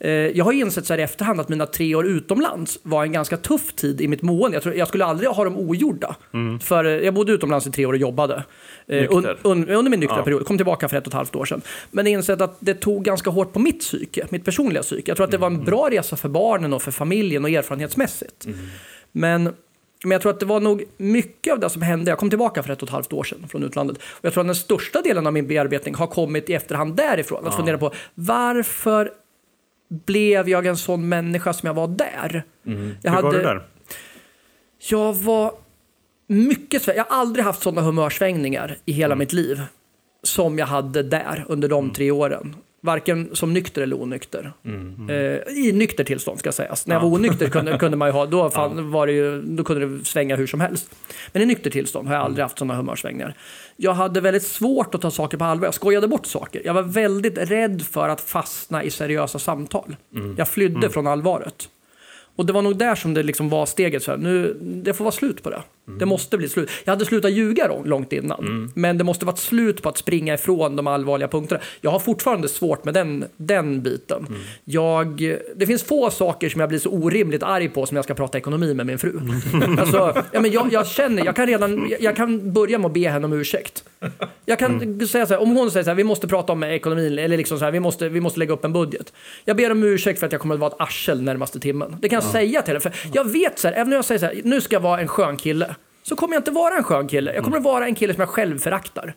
Eh, jag har insett så här i efterhand att mina tre år utomlands var en ganska tuff tid i mitt mående. Jag, tror, jag skulle aldrig ha dem ogjorda. För eh, jag bodde utomlands i tre år och jobbade. Eh, Nykter. un, under min nyktra Ja. period. Kom tillbaka för ett och ett halvt år sedan. Men insett att det tog ganska hårt på mitt psyke, mitt personliga psyke. Jag tror att det var en bra resa för barnen och för familjen och erfarenhetsmässigt. Men men jag tror att det var nog mycket av det som hände. Jag kom tillbaka för ett och ett halvt år sedan från utlandet. Och jag tror att den största delen av min bearbetning har kommit i efterhand därifrån. Att fundera på varför blev jag en sån människa som jag var där? Jag, Hur var det där? jag var mycket. Jag har aldrig haft sådana humörsvängningar i hela mitt liv som jag hade där under de tre åren. Varken som nykter eller onykter. Eh, I nykter tillstånd ska sägas. När jag var onykter kunde, kunde man ju ha, då, fan, var det ju, då kunde det svänga hur som helst. Men i nykter tillstånd har jag aldrig haft sådana humörsvängningar. Jag hade väldigt svårt att ta saker på allvar. Jag skojade bort saker. Jag var väldigt rädd för att fastna i seriösa samtal. Jag flydde från allvaret. Och det var nog där som det liksom var steget. Så här, nu, det får vara slut på det. Det måste bli slut. Jag hade slutat ljuga lång- långt innan. Men det måste vara ett slut på att springa ifrån de allvarliga punkterna. Jag har fortfarande svårt med den, den biten. Jag, det finns få saker som jag blir så orimligt arg på som jag ska prata ekonomi med min fru. alltså, ja, men jag, jag känner, jag kan redan, jag, jag kan börja med att be henne om ursäkt. Jag kan säga så här, om hon säger så här, vi måste prata om ekonomin, eller liksom så här, vi måste, vi måste lägga upp en budget. Jag ber om ursäkt för att jag kommer att vara ett arsel närmaste timmen. Det kan jag säga till henne, för jag vet så här, även när jag säger så här, nu ska jag vara en skön kille, så kommer jag inte vara en skön kille. Jag kommer att vara en kille som jag själv föraktar.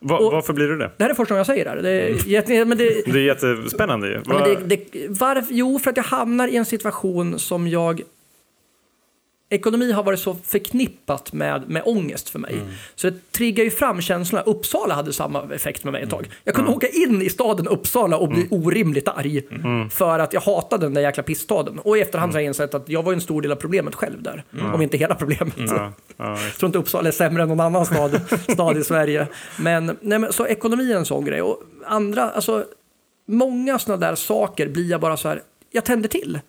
Va, Och- varför blir du det? Det här är första gången jag säger det här. Det är, jätte- men det, Det är jättespännande ju. Ja, Va- men det, det, varför? Jo, för att jag hamnar i en situation som jag... Ekonomi har varit så förknippat med, med ångest för mig. Så det triggar ju fram känslorna. Uppsala hade samma effekt med mig ett tag. Jag kunde åka in i staden Uppsala och bli orimligt arg. För att jag hatade den där jäkla pissstaden. Och i efterhand har jag insett att jag var en stor del av problemet själv där. Om inte hela problemet. Ja, ja, Jag tror inte Uppsala är sämre än någon annan stad, stad i Sverige. Men, nej, men så ekonomi är en sån grej. Och andra, alltså, många sådana där saker blir jag bara så här, jag tänder till.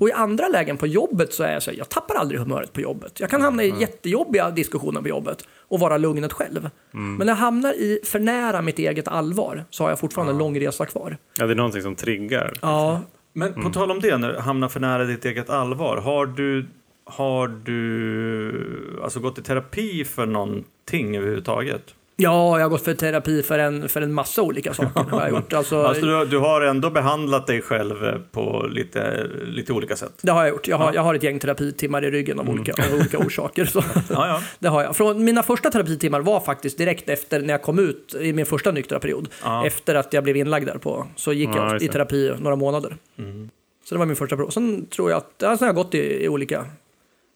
Och i andra lägen på jobbet så är jag så här, jag tappar aldrig humöret på jobbet. Jag kan hamna i jättejobbiga diskussioner på jobbet och vara lugnet själv. Men när jag hamnar i för nära mitt eget allvar så har jag fortfarande en lång resa kvar. ja, det är någonting som triggar. Ja, Men på tal om det, när du hamnar för nära ditt eget allvar. Har du, har du alltså gått i terapi för någonting överhuvudtaget? Ja, jag har gått för terapi för en, för en massa olika saker. Har jag gjort. Alltså, Alltså, du, du har ändå behandlat dig själv eh, på lite, lite olika sätt. Det har jag gjort. Jag har, jag har ett gäng terapitimmar i ryggen av olika, av olika orsaker. Så. Ja, ja. Det har jag. Från mina första terapitimmar var faktiskt direkt efter när jag kom ut i min första nyktra period. Ja. Efter att jag blev inlagd där på, så gick Ja, jag i terapi några månader. Mm. Så det var min första period. Sen tror jag att, ja, sen har jag gått i, i olika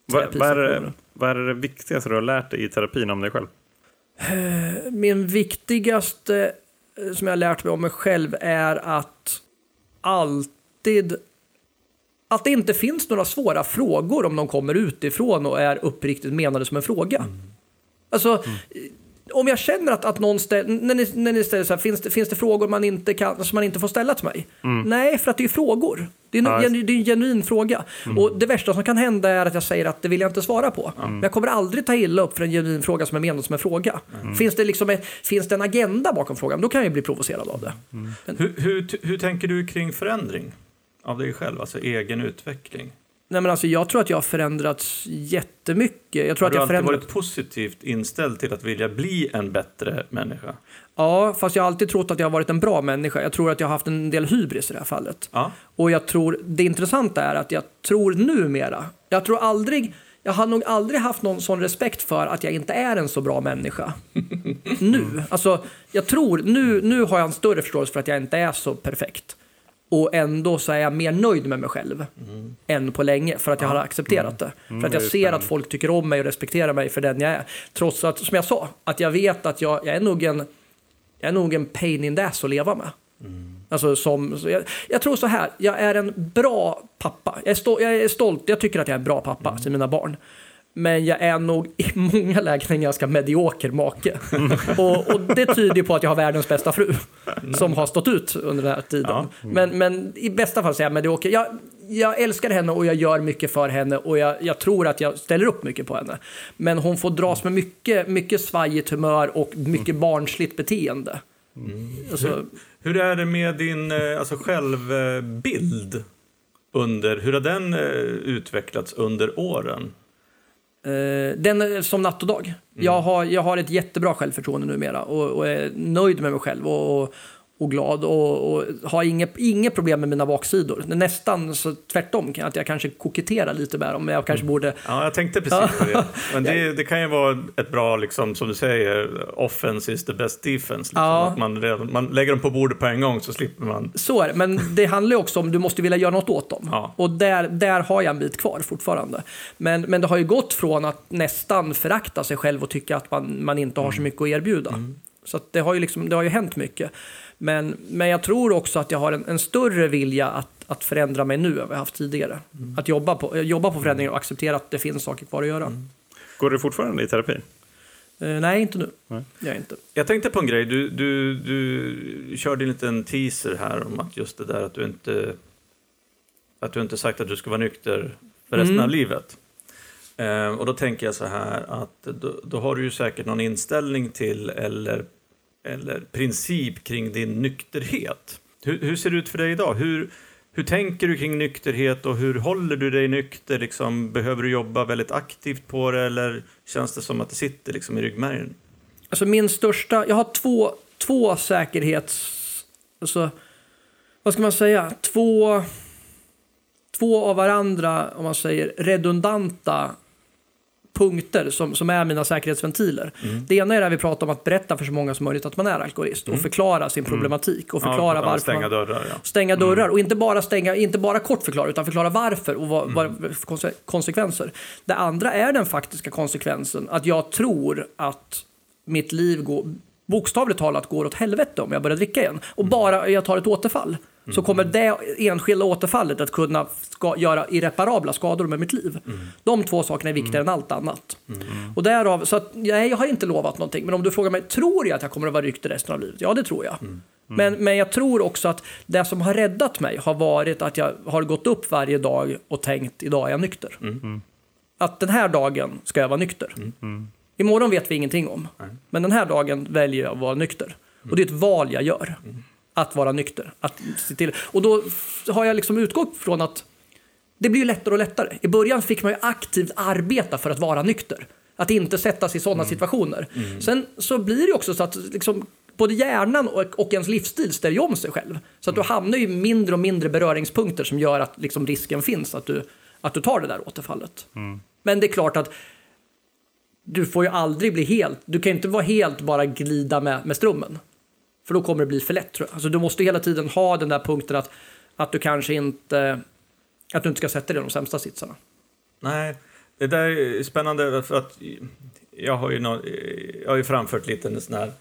Vad, vad, är vad är det viktigaste du har lärt dig i terapin om dig själv? Min viktigaste eh, som jag har lärt mig om mig själv är att alltid att det inte finns några svåra frågor om de kommer utifrån och är uppriktigt menade som en fråga. Alltså, om jag känner att, att någon ställer, när ni, när ni ställer så här, finns det, finns det frågor man inte kan, som man inte får ställa till mig? Nej, för att det är frågor. Det är, en, Ja, genu- det är en genuin fråga. Och det värsta som kan hända är att jag säger att det vill jag inte svara på. Men jag kommer aldrig ta illa upp för en genuin fråga som är menad som en fråga. Finns, det liksom en, finns det en agenda bakom frågan, då kan jag ju bli provocerad av det. Hur, hur, hur tänker du kring förändring av dig själv, alltså egen utveckling? Nej, men alltså, jag tror att jag har förändrats jättemycket. Jag tror Har att du jag alltid förändrats... varit positivt inställd till att vilja bli en bättre människa? Ja, fast jag har alltid trott att jag har varit en bra människa. Jag tror att jag har haft en del hybris i det här fallet. Ja. Och jag tror, det intressanta är att jag tror numera, jag tror aldrig, jag har nog aldrig haft någon sån respekt för att jag inte är en så bra människa. nu. Alltså, jag tror, nu, nu har jag en större förståelse för att jag inte är så perfekt. Och ändå så är jag mer nöjd med mig själv än på länge för att jag har accepterat det. För att är jag ser spännande. att folk tycker om mig och respekterar mig för den jag är. Trots att, som jag sa, att jag vet att jag, jag är nog en jag är nog en pain in the ass att leva med. Alltså som, jag, jag tror så här, jag är en bra pappa. Jag är, stol, jag är stolt, jag tycker att jag är en bra pappa till mina barn. Men jag är nog i många lägen en ganska medioker make. och, och det tyder på att jag har världens bästa fru. Som har stått ut under den här tiden. Ja. Men, men i bästa fall så är jag medioker. Jag, jag älskar henne och jag gör mycket för henne och jag, jag tror att jag ställer upp mycket på henne. Men hon får dras med mycket, mycket svajigt humör och mycket barnsligt beteende. Alltså, Hur är det med din eh, alltså självbild? Under, hur har den eh, utvecklats under åren? Eh, den är som natt och dag. Jag, har, jag har ett jättebra självförtroende numera och, och är nöjd med mig själv och, och, och glad och, och har inget, inget problem med mina baksidor. Nästan så tvärtom, att jag kanske koketterar lite med dem, men jag kanske borde... Ja, jag tänkte precis på det. Men det, det kan ju vara ett bra, liksom, som du säger, offense is the best defense. Liksom. Ja. Att man, redan- man lägger dem på bordet på en gång så slipper man... Så är det, men det handlar ju också om att du måste vilja göra något åt dem. Ja. Och där, där har jag en bit kvar fortfarande. Men, men det har ju gått från att nästan förakta sig själv och tycka att man, man inte har så mycket att erbjuda. Så att det, har ju liksom, det har ju hänt mycket. Men, men jag tror också att jag har en, en större vilja att, att förändra mig nu än vad jag haft tidigare. Att jobba på, jobba på förändringar och acceptera att det finns saker kvar att göra. Går du fortfarande i terapi? Eh, nej, inte nu. Nej. Jag inte. Jag tänkte på en grej. Du, du, du körde en liten teaser här om att just det där att du inte... Att du inte sagt att du ska vara nykter för resten Mm. av livet. Eh, och då tänker jag så här att då, då har du ju säkert någon inställning till eller, eller princip kring din nykterhet. Hur, hur ser det ut för dig idag? Hur, hur tänker du kring nykterhet och hur håller du dig nykter? Liksom, behöver du jobba väldigt aktivt på det eller känns det som att det sitter liksom i ryggmärgen? Alltså min största, jag har två, två säkerhets... Alltså, vad ska man säga? Två, två av varandra, om man säger redundanta punkter som, som är mina säkerhetsventiler. Mm. Det ena är det vi pratar om att berätta för så många som möjligt att man är alkoholist och förklara sin problematik och förklara Mm. Ja, varför Stänga man, dörrar, ja. stänga dörrar och inte bara stänga, inte bara kort förklara utan förklara varför och vad, vad konse- konsekvenser. Det andra är den faktiska konsekvensen att jag tror att mitt liv går, bokstavligt talat går åt helvete om jag börjar dricka igen och bara jag tar ett återfall så kommer det enskilda återfallet att kunna ska, göra irreparabla skador med mitt liv. De två sakerna är viktigare än allt annat. Och därav, så att, nej, jag har inte lovat någonting, men om du frågar mig, tror jag att jag kommer att vara nykter resten av livet? Ja, det tror jag. Men, men jag tror också att det som har räddat mig har varit att jag har gått upp varje dag och tänkt, idag är jag nykter. Att den här dagen ska jag vara nykter. Imorgon vet vi ingenting om. Men den här dagen väljer jag att vara nykter. Och det är ett val jag gör. Att vara nykter. Att se till. Och då har jag liksom utgått från att det blir lättare och lättare. I början fick man ju aktivt arbeta för att vara nykter. Att inte sätta sig i sådana situationer. Sen så blir det också så att liksom, både hjärnan och, och ens livsstil ställer ju om sig själv. Så att du hamnar ju i mindre och mindre beröringspunkter som gör att liksom, risken finns att du, att du tar det där återfallet. Men det är klart att du får ju aldrig bli helt, du kan inte vara helt bara glida med, med strömmen. För då kommer det bli för lätt tror jag. Alltså, du måste hela tiden ha den där punkten att, att du kanske inte, att du inte ska sätta dig i de sämsta sitsarna. Nej, det där är spännande för att jag har ju, nå- jag har ju framfört lite en sån här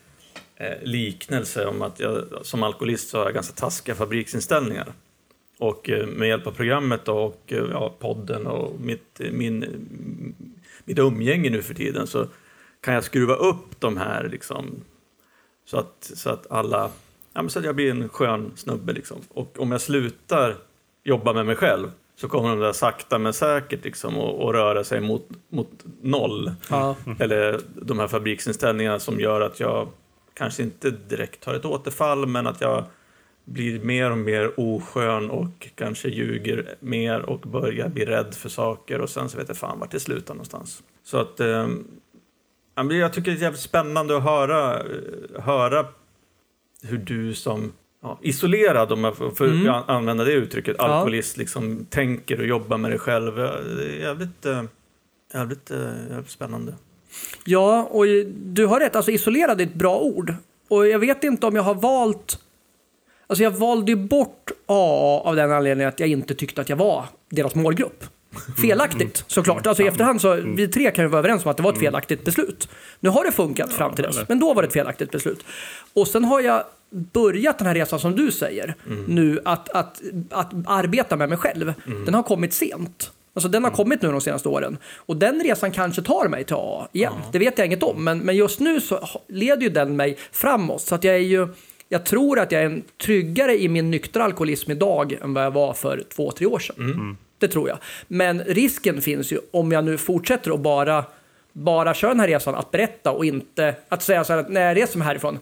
eh, liknelse om att jag som alkoholist så har jag ganska taskiga fabriksinställningar. Och eh, med hjälp av programmet och eh, ja, podden och mitt, eh, min, mitt umgänge nu för tiden så kan jag skruva upp de här liksom, så, att, så att alla, ja, men så att jag blir en skön snubbe liksom. Och om jag slutar jobba med mig själv så kommer de där sakta men säkert liksom att, att röra sig mot, mot noll. Ja. Eller de här fabriksinställningarna som gör att jag kanske inte direkt har ett återfall men att jag blir mer och mer oskön och kanske ljuger mer och börjar bli rädd för saker och sen så vet jag fan vart det slutar någonstans. Så att eh, men jag tycker det är jävligt spännande att höra, eh, höra hur du som ja, isolerad, om jag får Mm. an- använda det uttrycket, alkoholist liksom tänker och jobbar med dig själv. Ja, Det är jävligt, eh, jävligt, eh, jävligt spännande. Ja, och du har rätt. Alltså isolerad är ett bra ord. Och jag vet inte om jag har valt... Alltså jag valde ju bort AA av den anledningen att jag inte tyckte att jag var deras målgrupp. Felaktigt såklart. Alltså i efterhand så, vi tre kan ju vara överens om att det var ett felaktigt beslut. Nu har det funkat fram till dess, men då var det ett felaktigt beslut. Och sen har jag börjat den här resan som du säger nu, att, att, att arbeta med mig själv. Den har kommit sent. Alltså den har kommit nu de senaste åren. Och den resan kanske tar mig till AA igen. Det vet jag inget om. Men, men just nu så leder ju den mig framåt. Så att jag är ju... Jag tror att jag är en tryggare i min nyktra alkoholism idag än vad jag var för två, tre år sedan. Det tror jag. Men risken finns ju om jag nu fortsätter att bara, bara köra den här resan, att berätta och inte att säga så här att när jag reser mig härifrån,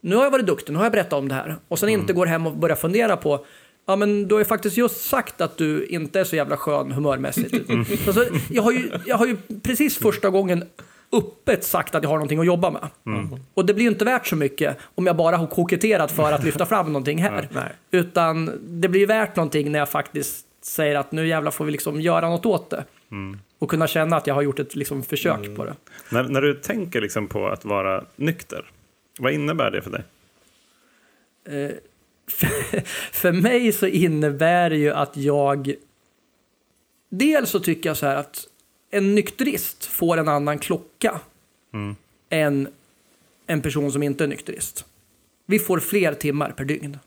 nu har jag varit duktig, nu har jag berättat om det här. Och sen inte går hem och börjar fundera på Ja, men du har ju faktiskt just sagt att du inte är så jävla skön humörmässigt. Alltså, jag, har ju, jag har ju precis första gången öppet sagt att jag har någonting att jobba med. Och det blir ju inte värt så mycket om jag bara har koketterat för att lyfta fram någonting här. Nej. Utan det blir värt någonting när jag faktiskt säger att nu jävlar får vi liksom göra något åt det. Och kunna känna att jag har gjort ett liksom försök på det. När, när du tänker liksom på att vara nykter, vad innebär det för dig? Eh, för mig så innebär det ju att jag... Dels så tycker jag så här att en nykterist får en annan klocka än en person som inte är nykterist. Vi får fler timmar per dygn.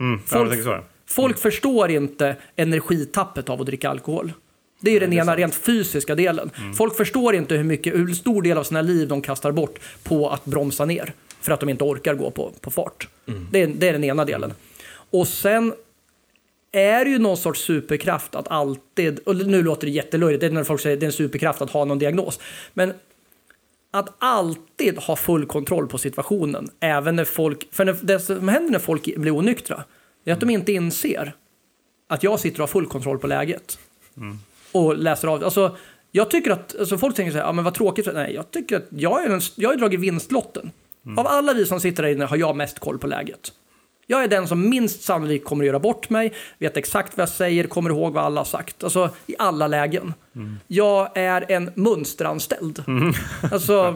Mm, ja, Folk- jag tänker så. Folk förstår inte energitappet av att dricka alkohol. Det är ju den ena rent fysiska delen. Folk förstår inte hur, mycket, hur stor del av sina liv de kastar bort på att bromsa ner för att de inte orkar gå på, på fart. Det, är, det är den ena delen. Och sen är det ju någon sorts superkraft att alltid, och nu låter det jättelöjligt, det är när folk säger att det är en superkraft att ha någon diagnos. Men att alltid ha full kontroll på situationen, även när folk, för när, det som händer när folk blir onyktra, är att de inte inser att jag sitter och har full kontroll på läget. Och läser av, alltså jag tycker att, alltså folk tänker så här, ja men vad tråkigt, nej jag tycker att jag, är jag har dragit vinstlotten. Av alla vi som sitter där inne har jag mest koll på läget. Jag är den som minst sannolikt kommer att göra bort mig, vet exakt vad jag säger, kommer ihåg vad alla har sagt. Alltså i alla lägen. Jag är en mönsteranställd. Alltså,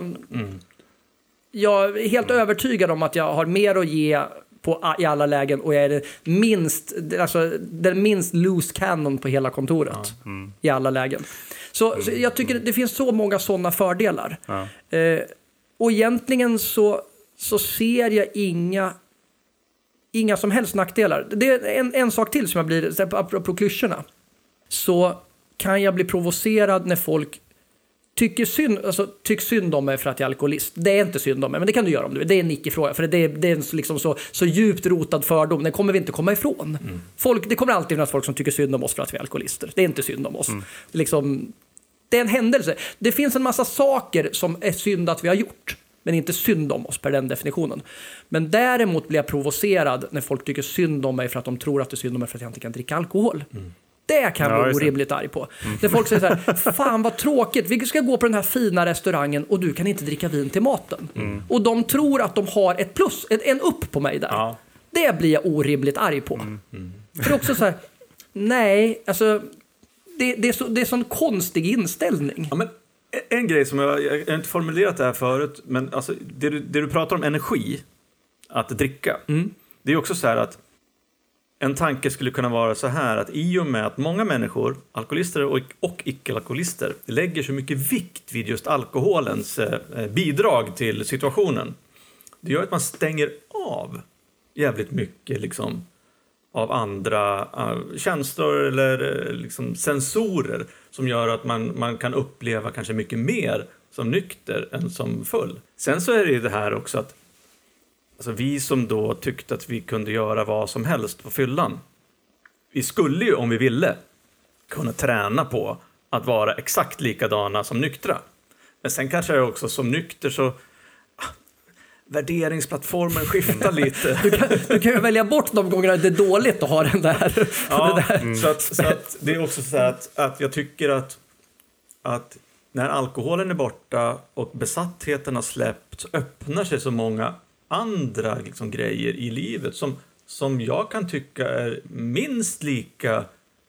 jag är helt övertygad om att jag har mer att ge på, i alla lägen och jag är den minst, alltså, den minst loose cannon på hela kontoret. I alla lägen. Så, så jag tycker det finns så många sådana fördelar. Ja. Eh, och egentligen så, så ser jag inga, inga som helst nackdelar. Det är en, en sak till som jag blir, apropå klyschorna. Så kan jag bli provocerad när folk tycker synd, alltså, tycker synd om mig för att jag är alkoholist. Det är inte synd om mig, men det kan du göra om du vill. Det är en icke-fråga, för det är, det är liksom så, så djupt rotad fördom. Den kommer vi inte komma ifrån. Folk, det kommer alltid finnas folk som tycker synd om oss för att vi är alkoholister. Det är inte synd om oss. Liksom, det är en händelse. Det finns en massa saker som är synd att vi har gjort, men inte synd om oss per den definitionen. Men däremot blir jag provocerad när folk tycker synd om mig för att de tror att det är synd om mig för att jag inte kan dricka alkohol. Det kan jag Ja, bli orimligt arg på. När folk säger så här, fan vad tråkigt, vi ska gå på den här fina restaurangen och du kan inte dricka vin till maten. Och de tror att de har ett plus, ett, en upp på mig där. Ja. Det blir jag orimligt arg på. För det är också så här, nej, alltså det, det, är så, det är sån konstig inställning. Ja, men en grej som jag, jag har inte formulerat det här förut, men alltså, det, du, det du pratar om energi, att dricka, det är också så här att en tanke skulle kunna vara så här att i och med att många människor, alkoholister och, och icke-alkoholister, lägger så mycket vikt vid just alkoholens eh, eh, bidrag till situationen, det gör att man stänger av jävligt mycket liksom, av andra uh, känslor eller eh, liksom, sensorer som gör att man, man kan uppleva kanske mycket mer som nykter än som full. Sen så är det ju det här också att alltså, vi som då tyckte att vi kunde göra vad som helst på fyllan, vi skulle ju om vi ville kunna träna på att vara exakt likadana som nyktra. Men sen kanske jag också som nykter så ah, värderingsplattformen skiftar lite. Du kan, du kan ju välja bort de gångerna det är dåligt att ha den där. Ja, så, att, så att det är också så att, att jag tycker att, att när alkoholen är borta och besattheten har släppt så öppnar sig så många andra liksom, grejer i livet som, som jag kan tycka är minst lika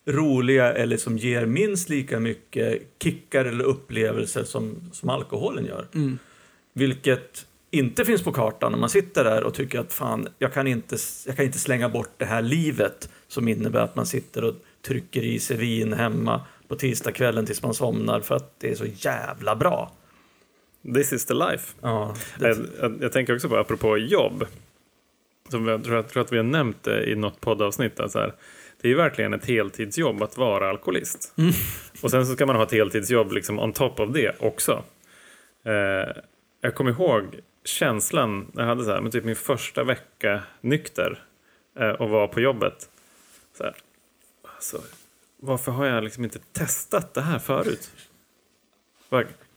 roliga eller som ger minst lika mycket kickar eller upplevelser som, som alkoholen gör. Vilket inte finns på kartan när man sitter där och tycker att fan, jag kan, inte, jag kan inte slänga bort det här livet som innebär att man sitter och trycker i sig vin hemma på tisdagskvällen tills man somnar för att det är så jävla bra. This is the life. Ja, Jag, jag, jag tänker också på, apropå jobb, som jag tror, jag tror att vi har nämnt det i något poddavsnitt, att så här, det är ju verkligen ett heltidsjobb att vara alkoholist. Och sen så ska man ha ett heltidsjobb liksom on top of det också. Eh, jag kommer ihåg känslan, jag hade så här, men typ min första vecka nykter eh, och var på jobbet. Så här, alltså, varför har jag liksom inte testat det här förut?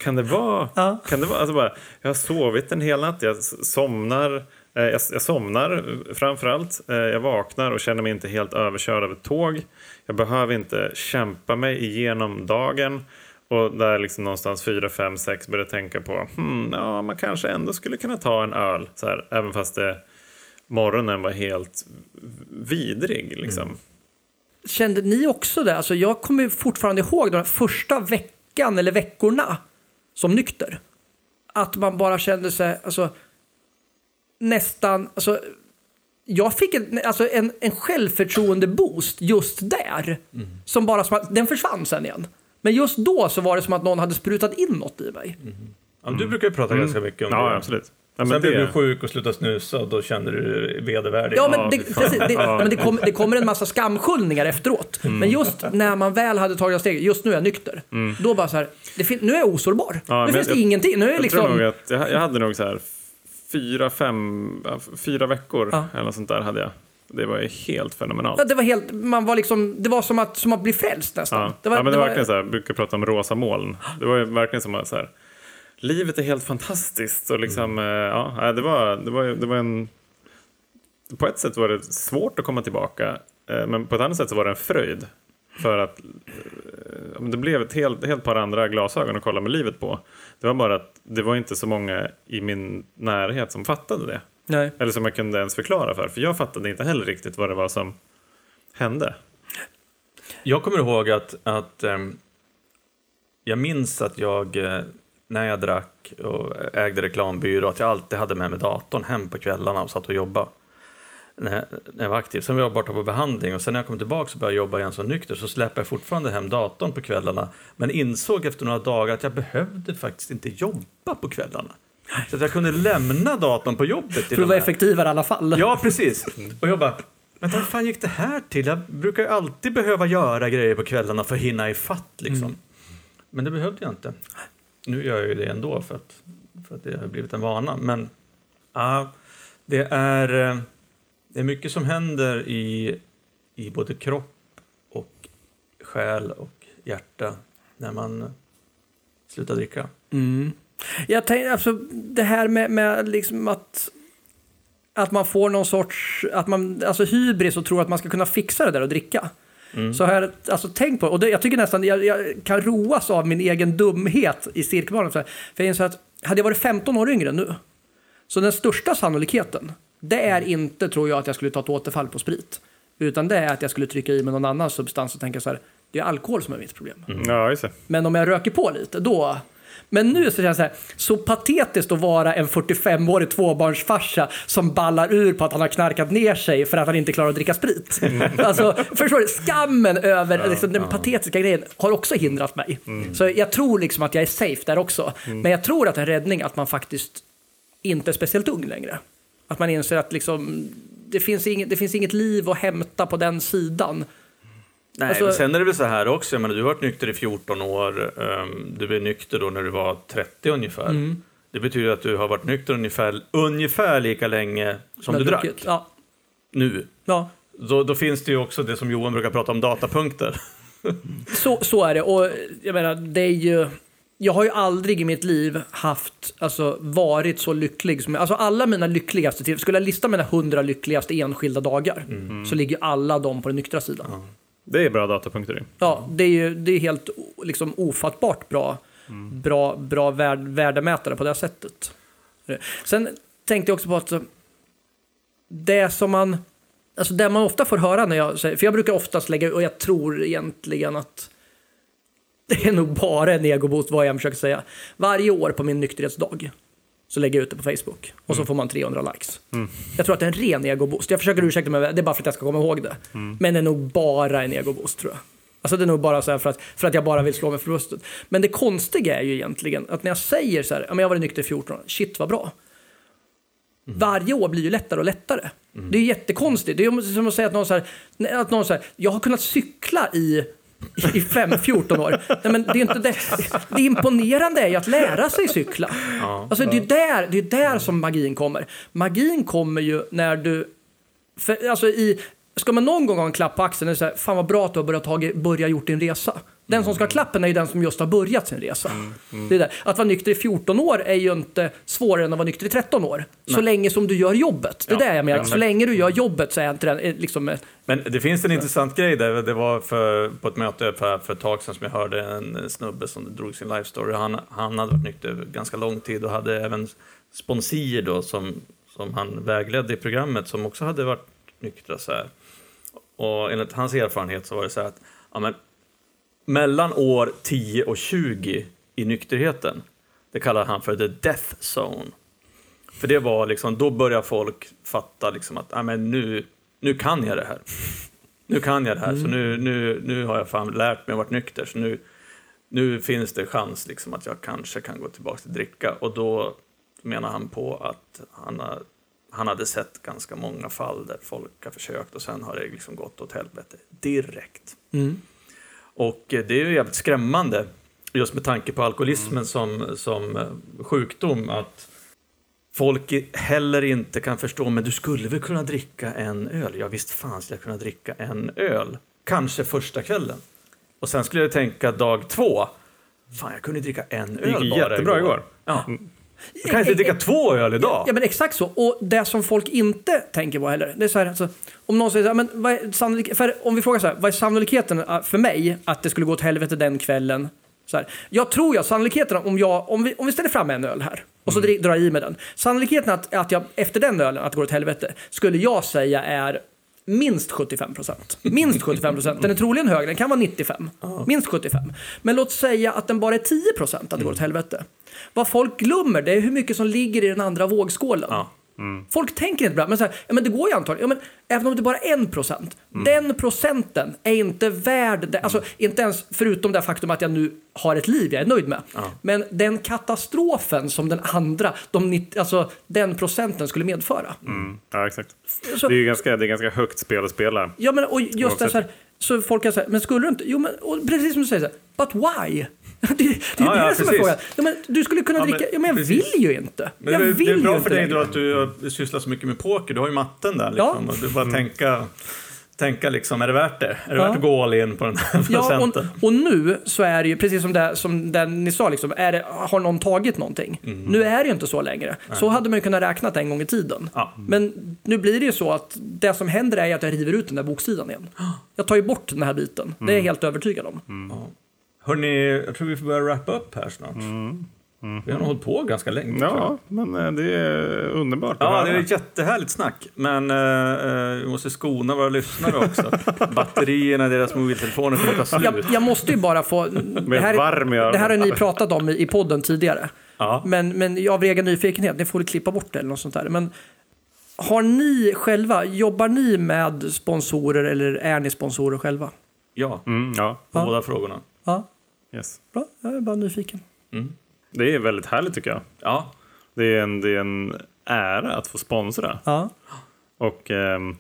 Kan det vara... Ja. Kan det vara alltså bara, jag har sovit en hel natt, jag somnar, eh, jag, jag somnar framför allt. Eh, jag vaknar och känner mig inte helt överkörd av ett tåg. Jag behöver inte kämpa mig igenom dagen. Och där liksom någonstans 4, 5, 6 börjar tänka på hmm, ja, man kanske ändå skulle kunna ta en öl. Så här, även fast det, morgonen var helt vidrig. Liksom. Kände ni också det? Alltså jag kommer fortfarande ihåg den här första veckan eller veckorna som nykter. Att man bara kände sig, alltså nästan, alltså jag fick en, alltså en, en självförtroende-boost just där. Som bara som att, den försvann sen igen. Men just då så var det som att någon hade sprutat in något i mig. ja, du brukar ju prata ganska mycket om Ja, det. absolut. Ja, Sen men blev det- du sjuk och slutade snusa och då kände du dig vedervärdig. Ja, men, det, fan. precis, det, Ja. men det, kom, det kommer en massa skamskyllningar efteråt. Men just när man väl hade tagit steget, just nu är jag nykter. Då bara så här, det fin- nu är jag osårbar. Ja, nu men finns det jag- ingenting. Nu är det Jag liksom... tror nog att jag, jag hade nog så här fyra, fem, fyra veckor Ja. eller något sånt där hade jag. Det var ju helt fenomenalt. Ja, det var helt, man var liksom, det var som att, som att bli frälst nästan. Ja. Det var, ja, men det, det var var- verkligen så här, jag brukar prata om rosa moln. Det var ju verkligen som att så här, livet är helt fantastiskt och liksom, Mm. eh, ja, det var, det var, det var en, på ett sätt var det svårt att komma tillbaka, eh, men på ett annat sätt så var det en fröjd. För att eh, det blev ett helt, helt par andra glasögon att kolla med livet på. Det var bara att det var inte så många i min närhet som fattade det. Nej. Eller som jag kunde ens förklara för. För jag fattade inte heller riktigt vad det var som hände. Jag kommer ihåg att, att ehm, jag minns att jag, när jag drack och ägde reklambyrå, att jag alltid hade med mig datorn hem på kvällarna och satt och jobbade. När, jag var aktiv. Sen var jag borta på behandling och sen när jag kom tillbaka och började jobba igen som nykter så släppte jag fortfarande hem datorn på kvällarna. Men insåg efter några dagar att jag behövde faktiskt inte jobba på kvällarna. Så att jag kunde lämna datorn på jobbet. För att vara effektivare i alla fall. Ja, precis. Och jag bara, vänta, vad fan gick det här till? Jag brukar ju alltid behöva göra grejer på kvällarna för att hinna ifatt liksom. Men det behövde jag inte. Nu gör jag ju det ändå för att, för att det har blivit en vana. Men ja, det, är, eh, det är mycket som händer i, i både kropp och själ och hjärta när man slutar dricka. Mm. Jag tänkte, alltså, det här med, med liksom att, att man får någon sorts, att man, alltså hybris och tror att man ska kunna fixa det där och dricka så har jag alltså, tänkt på, och det, jag tycker nästan, jag, jag kan roas av min egen dumhet i cirkelbanan. För jag inser att hade jag varit 15 år yngre nu, så den största sannolikheten, det är inte, tror jag, att jag skulle ta ett återfall på sprit. Utan det är att jag skulle trycka i mig någon annan substans och tänka så här, det är alkohol som är mitt problem. Ja, just det. Men om jag röker på lite, då... Men nu så känns det så, här, så patetiskt att vara en 45-årig tvåbarnsfarsa som ballar ur på att han har knarkat ner sig för att han inte klarar att dricka sprit. Alltså, förstår du? Skammen över liksom, den patetiska grejen har också hindrat mig. Så jag tror liksom att jag är safe där också. Men jag tror att en räddning att man faktiskt inte är speciellt ung längre. Att man inser att liksom, det, finns inget, det finns inget liv att hämta på den sidan. Nej, Alltså- men sen är det väl så här också. Jag menar, du har varit nykter i 14 år. ehm, du blev nykter då när du var 30 ungefär. Mm. Det betyder att du har varit nykter ungefär, ungefär lika länge som du drack. Ja. nu. ja. Då, då finns det ju också det som Johan brukar prata om, datapunkter. Så, så är det. Och jag menar, det är ju... Jag har ju aldrig i mitt liv haft, alltså varit så lycklig som Alltså alla mina lyckligaste, skulle jag lista mina hundra lyckligaste enskilda dagar, så ligger alla de på den nyktra sidan. Ja, det är bra datapunkter. Ja, det är ju det är helt liksom, ofattbart bra, bra, bra värd, värdemätare på det sättet. Sen tänkte jag också på att det som man, alltså det man ofta får höra när jag säger, för jag brukar oftast lägga, och jag tror egentligen att det är nog bara en egoboost vad jag försöker säga. Varje år på min nykterhetsdag så lägger jag ut det på Facebook och så får man 300 likes. Jag tror att det är en ren egoboost. Jag försöker ursäkta mig, det är bara för att jag ska komma ihåg det. Men det är nog bara en egoboost tror jag. Alltså det är nog bara så här för att, för att jag bara vill slå mig för bröstet. Men det konstiga är ju egentligen att när jag säger så här, jag har varit nykter i 14 år, shit vad bra. Varje år blir ju lättare och lättare. Det är jättekonstigt. Det är som att säga att någon, så här, att någon så här, jag har kunnat cykla i i fem, 14 år. Nej, men det, är inte det. det imponerande är ju att lära sig cykla. Alltså, det är där, det är där som magin kommer. Magin kommer ju när du... För, alltså, i, ska man någon gång ha en klapp på axeln så här, fan vad bra att du har börjat tagit, börja gjort din resa. Den som ska ha klappen är ju den som just har börjat sin resa. Det är där. Att vara nykter i 14 år är ju inte svårare än att vara nykter i 13 år. Så länge som du gör jobbet. Det är Ja, det jag menar. Så exakt. länge du gör jobbet så är inte den eh, liksom... eh, Men det finns en intressant grej där. Det var för, på ett möte för, för ett tag sedan som jag hörde en snubbe som drog sin life story. Han, han hade varit nykter ganska lång tid och hade även sponsier då som, som han vägledde i programmet som också hade varit nyktra. Så här. Och enligt hans erfarenhet så var det så här att ja, men, mellan år 10 och 20 i nykterheten, det kallar han för the death zone. För det var liksom, då börjar folk fatta liksom att ja, men nu, nu kan jag det här. Nu kan jag det här, så nu, nu, nu har jag fan lärt mig att vara nykter. Så nu, nu finns det chans liksom att jag kanske kan gå tillbaka till dricka. Och då menar han på att han, har, han hade sett ganska många fall där folk har försökt och sen har det liksom gått åt helvete direkt. Och eh, det är ju jävligt skrämmande, just med tanke på alkoholismen som, som eh, sjukdom, att folk heller inte kan förstå, men du skulle väl kunna dricka en öl? Ja, visst fan skulle jag kunna dricka en öl. Kanske första kvällen. Och sen skulle jag tänka dag två, fan jag kunde dricka en Det gick öl ju bara jättebra igår. Ja. Jag kan inte dricka två öl idag. Ja, men exakt så. Och det som folk inte tänker på heller, det är så här, alltså, om någon säger så här, men vad är för om vi frågar så här, vad är sannolikheten äh, för mig att det skulle gå åt helvete den kvällen? Så här, jag tror jag, sannolikheten om, jag, om, vi, om vi ställer fram en öl här och så dri- drar jag i med den. Sannolikheten att, att jag efter den ölen, att det går åt helvete, skulle jag säga är minst 75 procent. Minst 75 procent. Den är troligen högre, den kan vara 95. Minst 75. Men låt säga att den bara är 10 procent att det går åt helvete. Vad folk glömmer det är hur mycket som ligger i den andra vågskålen. Ja. Folk tänker inte bra, men, så här, ja, men det går ju antagligen. Ja, men även om det bara är en procent. Den procenten är inte värd det. Alltså, inte ens förutom det faktum att jag nu har ett liv jag är nöjd med. Men den katastrofen som den andra, de, 90 alltså, den procenten skulle medföra. Mm. Ja, exakt. Så- Det är ganska, det är ganska högt spel att spela. Ja, men och just det så här, så folk kan säga, men skulle du inte? Jo, men precis som du säger, så här, but why? Det, det, det Ja, är ja, det som är precis. frågan. Ja, men du skulle kunna Ja, men dricka, ja men jag precis. vill ju inte. Men jag det, vill det är bra för dig då att du har sysslat så mycket med poker. Du har ju matten där. Liksom, Ja. och du bara tänka tänka liksom, är det värt det? Är det Ja. värt att gå all in på den här Ja, procenten? och, och nu så är det ju precis som det, som det ni sa, liksom, är det, har någon tagit någonting? Nu är det ju inte så längre. Så hade man ju kunnat räkna en gång i tiden. Ja. Men nu blir det ju så att det som händer är att jag river ut den där boksidan igen. Jag tar ju bort den här biten. Det är jag helt övertygad om. Hörni, jag tror vi får börja wrappa upp här snart. Vi har nog hållit på ganska länge. Ja, men eh, det är underbart. Ja, det är ett jättehärligt snack. Men eh, eh, vi måste skona våra lyssnare också. Batterierna i deras mobiltelefoner kommer ta slut. Jag, jag måste ju bara få... Det här, varm det här har ni pratat om i, i podden tidigare. Ja. Men, men av egen nyfikenhet, ni får väl klippa bort det eller något sånt där. Men har ni själva, jobbar ni med sponsorer eller är ni sponsorer själva? ja, Mm, ja, på Ja. båda frågorna. Ja, yes. bra. Jag är bara nyfiken. Det är väldigt härligt tycker jag. Ja, Det är en, det är en ära att få sponsra. Ja. Och ehm,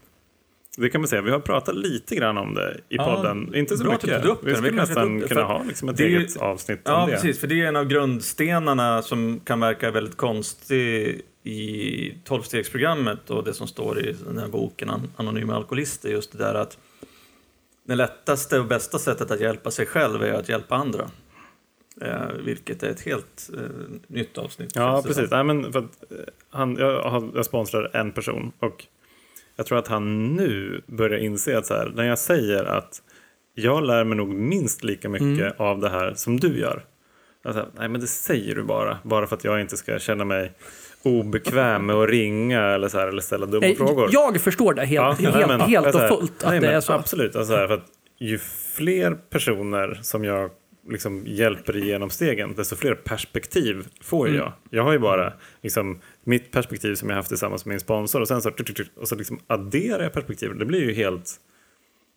det kan man säga, vi har pratat lite grann om det i Ja, podden. Inte så bra att du mycket. Vi Vi skulle kanske nästan kunna för ha liksom ett det eget avsnitt ja om det. precis. För det är en av grundstenarna som kan verka väldigt konstig i tolvstegsprogrammet och det som står i den här boken An- Anonyma Alkoholister. Just det där att det lättaste och bästa sättet att hjälpa sig själv är att hjälpa andra. Eh, vilket är ett helt eh, nytt avsnitt. Ja, precis. Nej, men för att, eh, han, jag, har, jag sponsrar en person och jag tror att han nu börjar inse att så här, när jag säger att jag lär mig nog minst lika mycket Mm. av det här som du gör. Alltså, nej, men det säger du bara, bara för att jag inte ska känna mig obekväm med att ringa eller, så här, eller ställa dumma Nej, frågor. jag förstår det helt, Ja, helt, men, helt alltså, och fullt. Att nej, det men är så. Absolut, alltså, här, för att ju fler personer som jag liksom hjälper igenom stegen, desto fler perspektiv får Mm. jag. Jag har ju bara liksom, mitt perspektiv som jag haft tillsammans med min sponsor och sen så, och så liksom adderar jag perspektiven. Det blir ju helt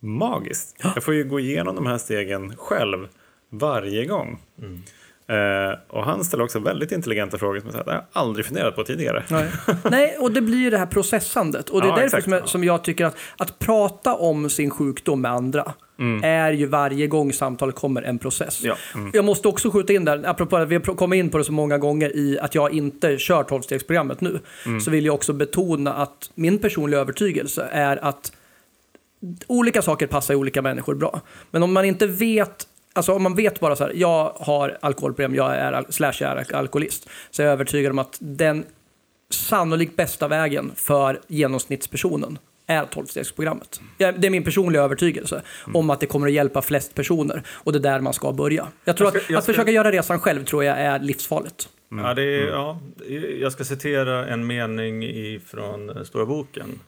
magiskt. Jag får ju gå igenom de här stegen själv varje gång. Mm. Eh, och han ställer också väldigt intelligenta frågor som jag, har aldrig funderat på tidigare. Nej. Nej, och det blir ju det här processandet. Och det är Ja, därför exakt. som jag, som jag tycker att, att prata om sin sjukdom med andra Mm. är ju varje gång samtalet kommer en process. Ja. Jag måste också skjuta in där, apropå att vi har kommit in på det så många gånger i att jag inte kör 12-stegsprogrammet nu, Mm. så vill jag också betona att min personliga övertygelse är att olika saker passar olika människor bra. Men om man inte vet Alltså om man vet bara så här, jag har alkoholproblem, jag är, slash jag är alkoholist, så är jag övertygad om att den sannolikt bästa vägen för genomsnittspersonen är 12-stegsprogrammet. Ja, Det är min personliga övertygelse om att det kommer att hjälpa flest personer och det är där man ska börja. Jag tror Jag ska- att, jag att ska- försöka göra resan själv tror jag är livsfarligt. Ja, det är, ja, jag ska citera en mening från Stora boken.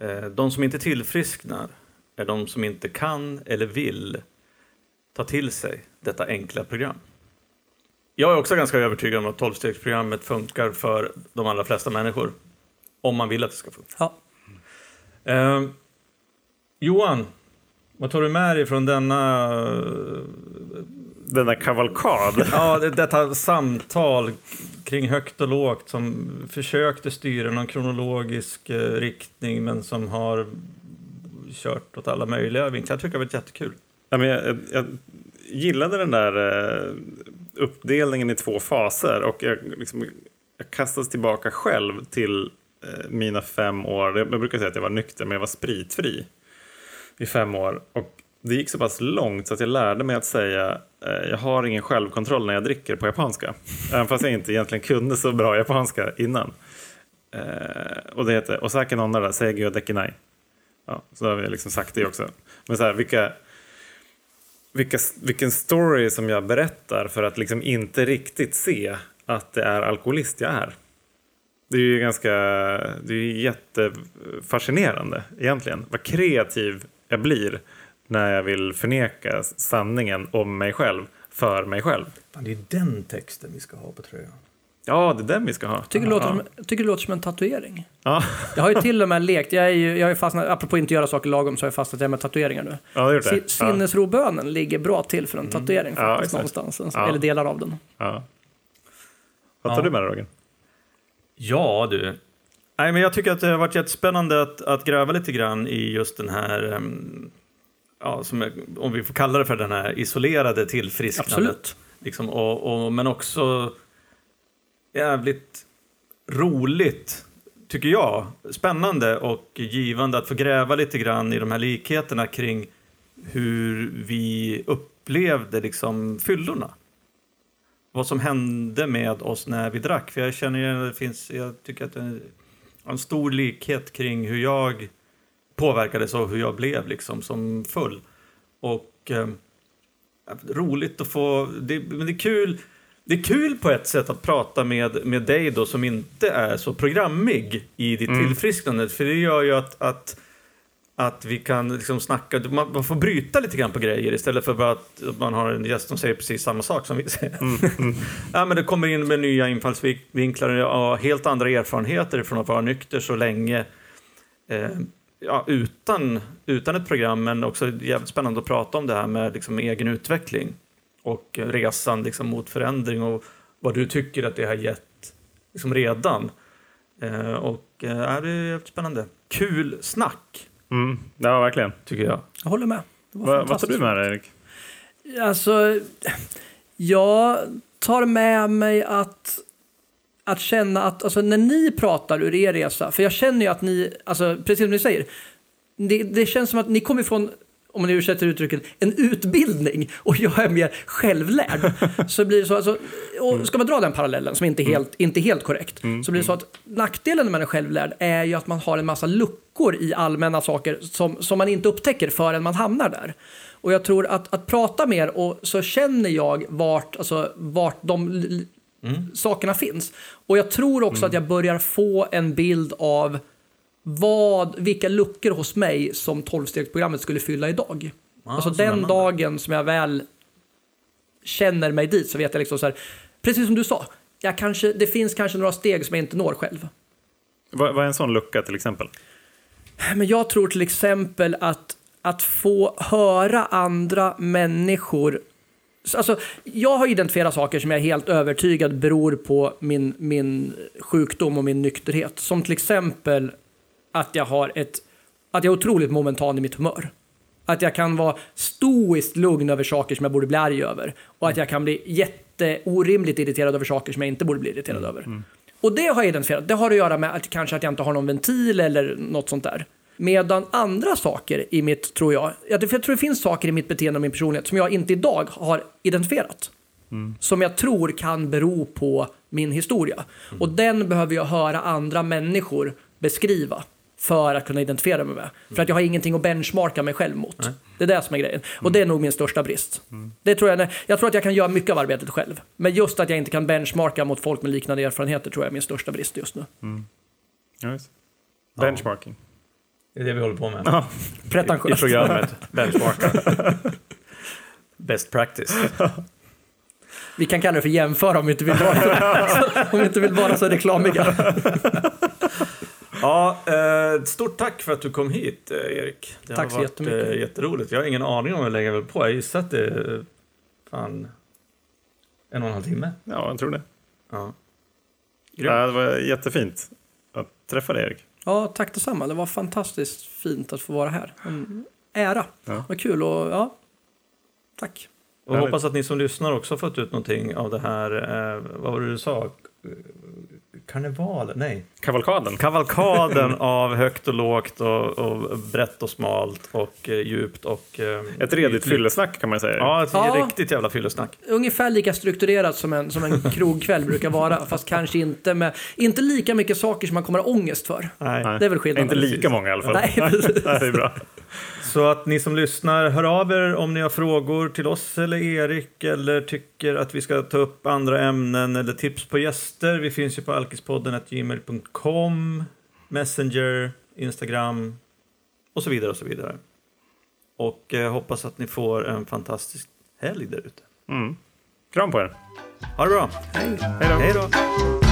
Eh, De som inte tillfrisknar är de som inte kan eller vill ta till sig detta enkla program. Jag är också ganska övertygad om att 12-stegsprogrammet funkar för de allra flesta människor. Om man vill att det ska funka. Ja. Eh, Johan, vad tar du med dig från denna Denna kavalkad. Ja, det, detta samtal kring högt och lågt som försökte styra någon kronologisk eh, riktning men som har kört åt alla möjliga vinklar. Jag tycker det var jättekul. Ja, men jag, jag, jag gillade den där eh, uppdelningen i två faser och jag, liksom, jag kastades tillbaka själv till eh, mina fem år. Jag, brukar säga att jag var nykter men jag var spritfri i fem år. Och det gick så pass långt så att jag lärde mig att säga eh, jag har ingen självkontroll när jag dricker på japanska. Även fast jag inte egentligen kunde så bra japanska innan. Eh, och det heter Osaka Säger seigyo dekinai. Ja, så har vi liksom sagt det också. Men så här, vilka, vilka, vilken story som jag berättar för att liksom inte riktigt se att det är alkoholist jag är. Det är ju ganska, det är jättefascinerande egentligen. Vad kreativ jag blir när jag vill förneka sanningen om mig själv för mig själv. Fan, det är den texten vi ska ha på tröjan. Ja, det är den vi ska ha. Tycker det, låter ja. som, tycker det låter som en tatuering. Ja, Jag har ju till och med lekt, jag, är ju, jag har ju fastnat, apropå inte göra saker lagom, så har jag fastnat där med tatueringar nu. ja det gjort det. Si- Ja, Sinnesrobönen ligger bra till för en tatuering Ja, faktiskt exakt. någonstans. Ja. Eller delar av den. ja. Vad tar Ja. du med dig Roger? Ja, du. Nej, men jag tycker att det har varit jättespännande att, att gräva lite grann i just den här, ehm, ja, som, jag- om vi får kalla det för den här isolerade tillfrisknandet. Absolut. Liksom, och, och, men också jävligt roligt tycker jag, spännande och givande att få gräva lite grann i de här likheterna kring hur vi upplevde liksom fyllorna. Vad som hände med oss när vi drack. För jag känner ju, det finns, jag tycker att det är en stor likhet kring hur jag påverkades och hur jag blev liksom som full. Och eh, roligt att få, det, men det är kul det är kul på ett sätt att prata med, med dig då som inte är så programmig i ditt Mm. tillfrisknande. För det gör ju att, att, att vi kan liksom snacka, man, man får bryta lite grann på grejer istället för bara att man har en gäst som säger precis samma sak som vi säger. Mm, ja, men det kommer in med nya infallsvinklar och helt andra erfarenheter från att vara nykter så länge. Eh, ja, utan, utan ett program, men också jävligt spännande att prata om det här med liksom, egen utveckling och resan liksom, mot förändring och vad du tycker att det har gett liksom, redan. Eh, och eh, det är spännande. Kul snack, Mm. Ja, verkligen. tycker jag. Jag håller med. Va, vad tar du med dig, Erik? Alltså, jag tar med mig att, att känna att alltså, när ni pratar ur er resa, för jag känner ju att ni, alltså, precis som ni säger, det, det känns som att ni kommer ifrån om man ursäktar uttrycket, en utbildning och jag är mer självlärd. så blir det så, alltså, och ska man dra den parallellen, som inte är helt, inte helt korrekt, så blir det så att nackdelen när man är självlärd är ju att man har en massa luckor i allmänna saker som, som man inte upptäcker förrän man hamnar där. Och jag tror att, att prata mer och så känner jag vart, alltså, vart de l- sakerna finns. Och jag tror också att jag börjar få en bild av vad, vilka luckor hos mig som 12-stegsprogrammet skulle fylla idag. alltså den dagen som jag väl känner mig dit så vet jag liksom så här, precis som du sa, jag kanske, det finns kanske några steg som jag inte når själv. Vad, vad är en sån lucka till exempel? Men jag tror till exempel att, att få höra andra människor Alltså, jag har identifierat saker som jag är helt övertygad beror på min, min sjukdom och min nykterhet. Som till exempel att jag har ett att jag är otroligt momentan i mitt humör. Att jag kan vara stoiskt lugn över saker som jag borde bli arg över. Och att jag kan bli jätteorimligt irriterad över saker som jag inte borde bli irriterad över. Och det har jag identifierat. Det har att göra med att kanske att jag inte har någon ventil eller något sånt där. Medan andra saker i mitt, tror jag, jag tror det finns saker i mitt beteende och min personlighet som jag inte idag har identifierat. Som jag tror kan bero på min historia. Och den behöver jag höra andra människor beskriva för att kunna identifiera mig med. För att jag har ingenting att benchmarka mig själv mot. Det är det som är grejen. Och det är nog min största brist. Det tror jag, jag tror att jag kan göra mycket av arbetet själv. Men just att jag inte kan benchmarka mot folk med liknande erfarenheter tror jag är min största brist just nu. Ja, just. Benchmarking. Det är det vi håller på med. Ja. I Pretentiöst. programmet. Benchmarka. Best practice. Vi kan kalla det för jämföra om vi inte vill vara så, om vi inte vill vara så reklamiga. Ja, eh, stort tack för att du kom hit, eh, Erik. Det Tack så har varit eh, jätteroligt. Jag har ingen aning om hur länge jag höll på. Jag gissar att det är fan en och en halv timme. ja, jag tror det. Ja. Ja, det var jättefint att träffa dig, Erik. Ja, tack detsamma. Det var fantastiskt fint att få vara här. En ära. Ja. Vad kul och ja, tack. Och hoppas att ni som lyssnar också har fått ut någonting av det här, eh, vad var det du sa? Karneval? Nej. Kavalkaden. Kavalkaden av högt och lågt och, och brett och smalt och eh, djupt och... Eh, Ett redigt fyllesnack kan man säga. Ja, ett Ja. riktigt jävla fyllesnack. Ungefär lika strukturerat som en, som en krogkväll brukar vara, fast kanske inte med inte lika mycket saker som man kommer ha ångest för. Nej. Det är väl skillnaden. Inte lika många i alla fall. Nej, precis. Nej, det är bra. Så att ni som lyssnar, hör av er om ni har frågor till oss eller Erik eller tycker att vi ska ta upp andra ämnen eller tips på gäster. Vi finns ju på alkispodden gmail.com, Messenger, Instagram och så vidare och så vidare. Och eh, hoppas att ni får en fantastisk helg där ute. Mm. Kram på er. Ha det bra! Hej. Hej då. Hej då!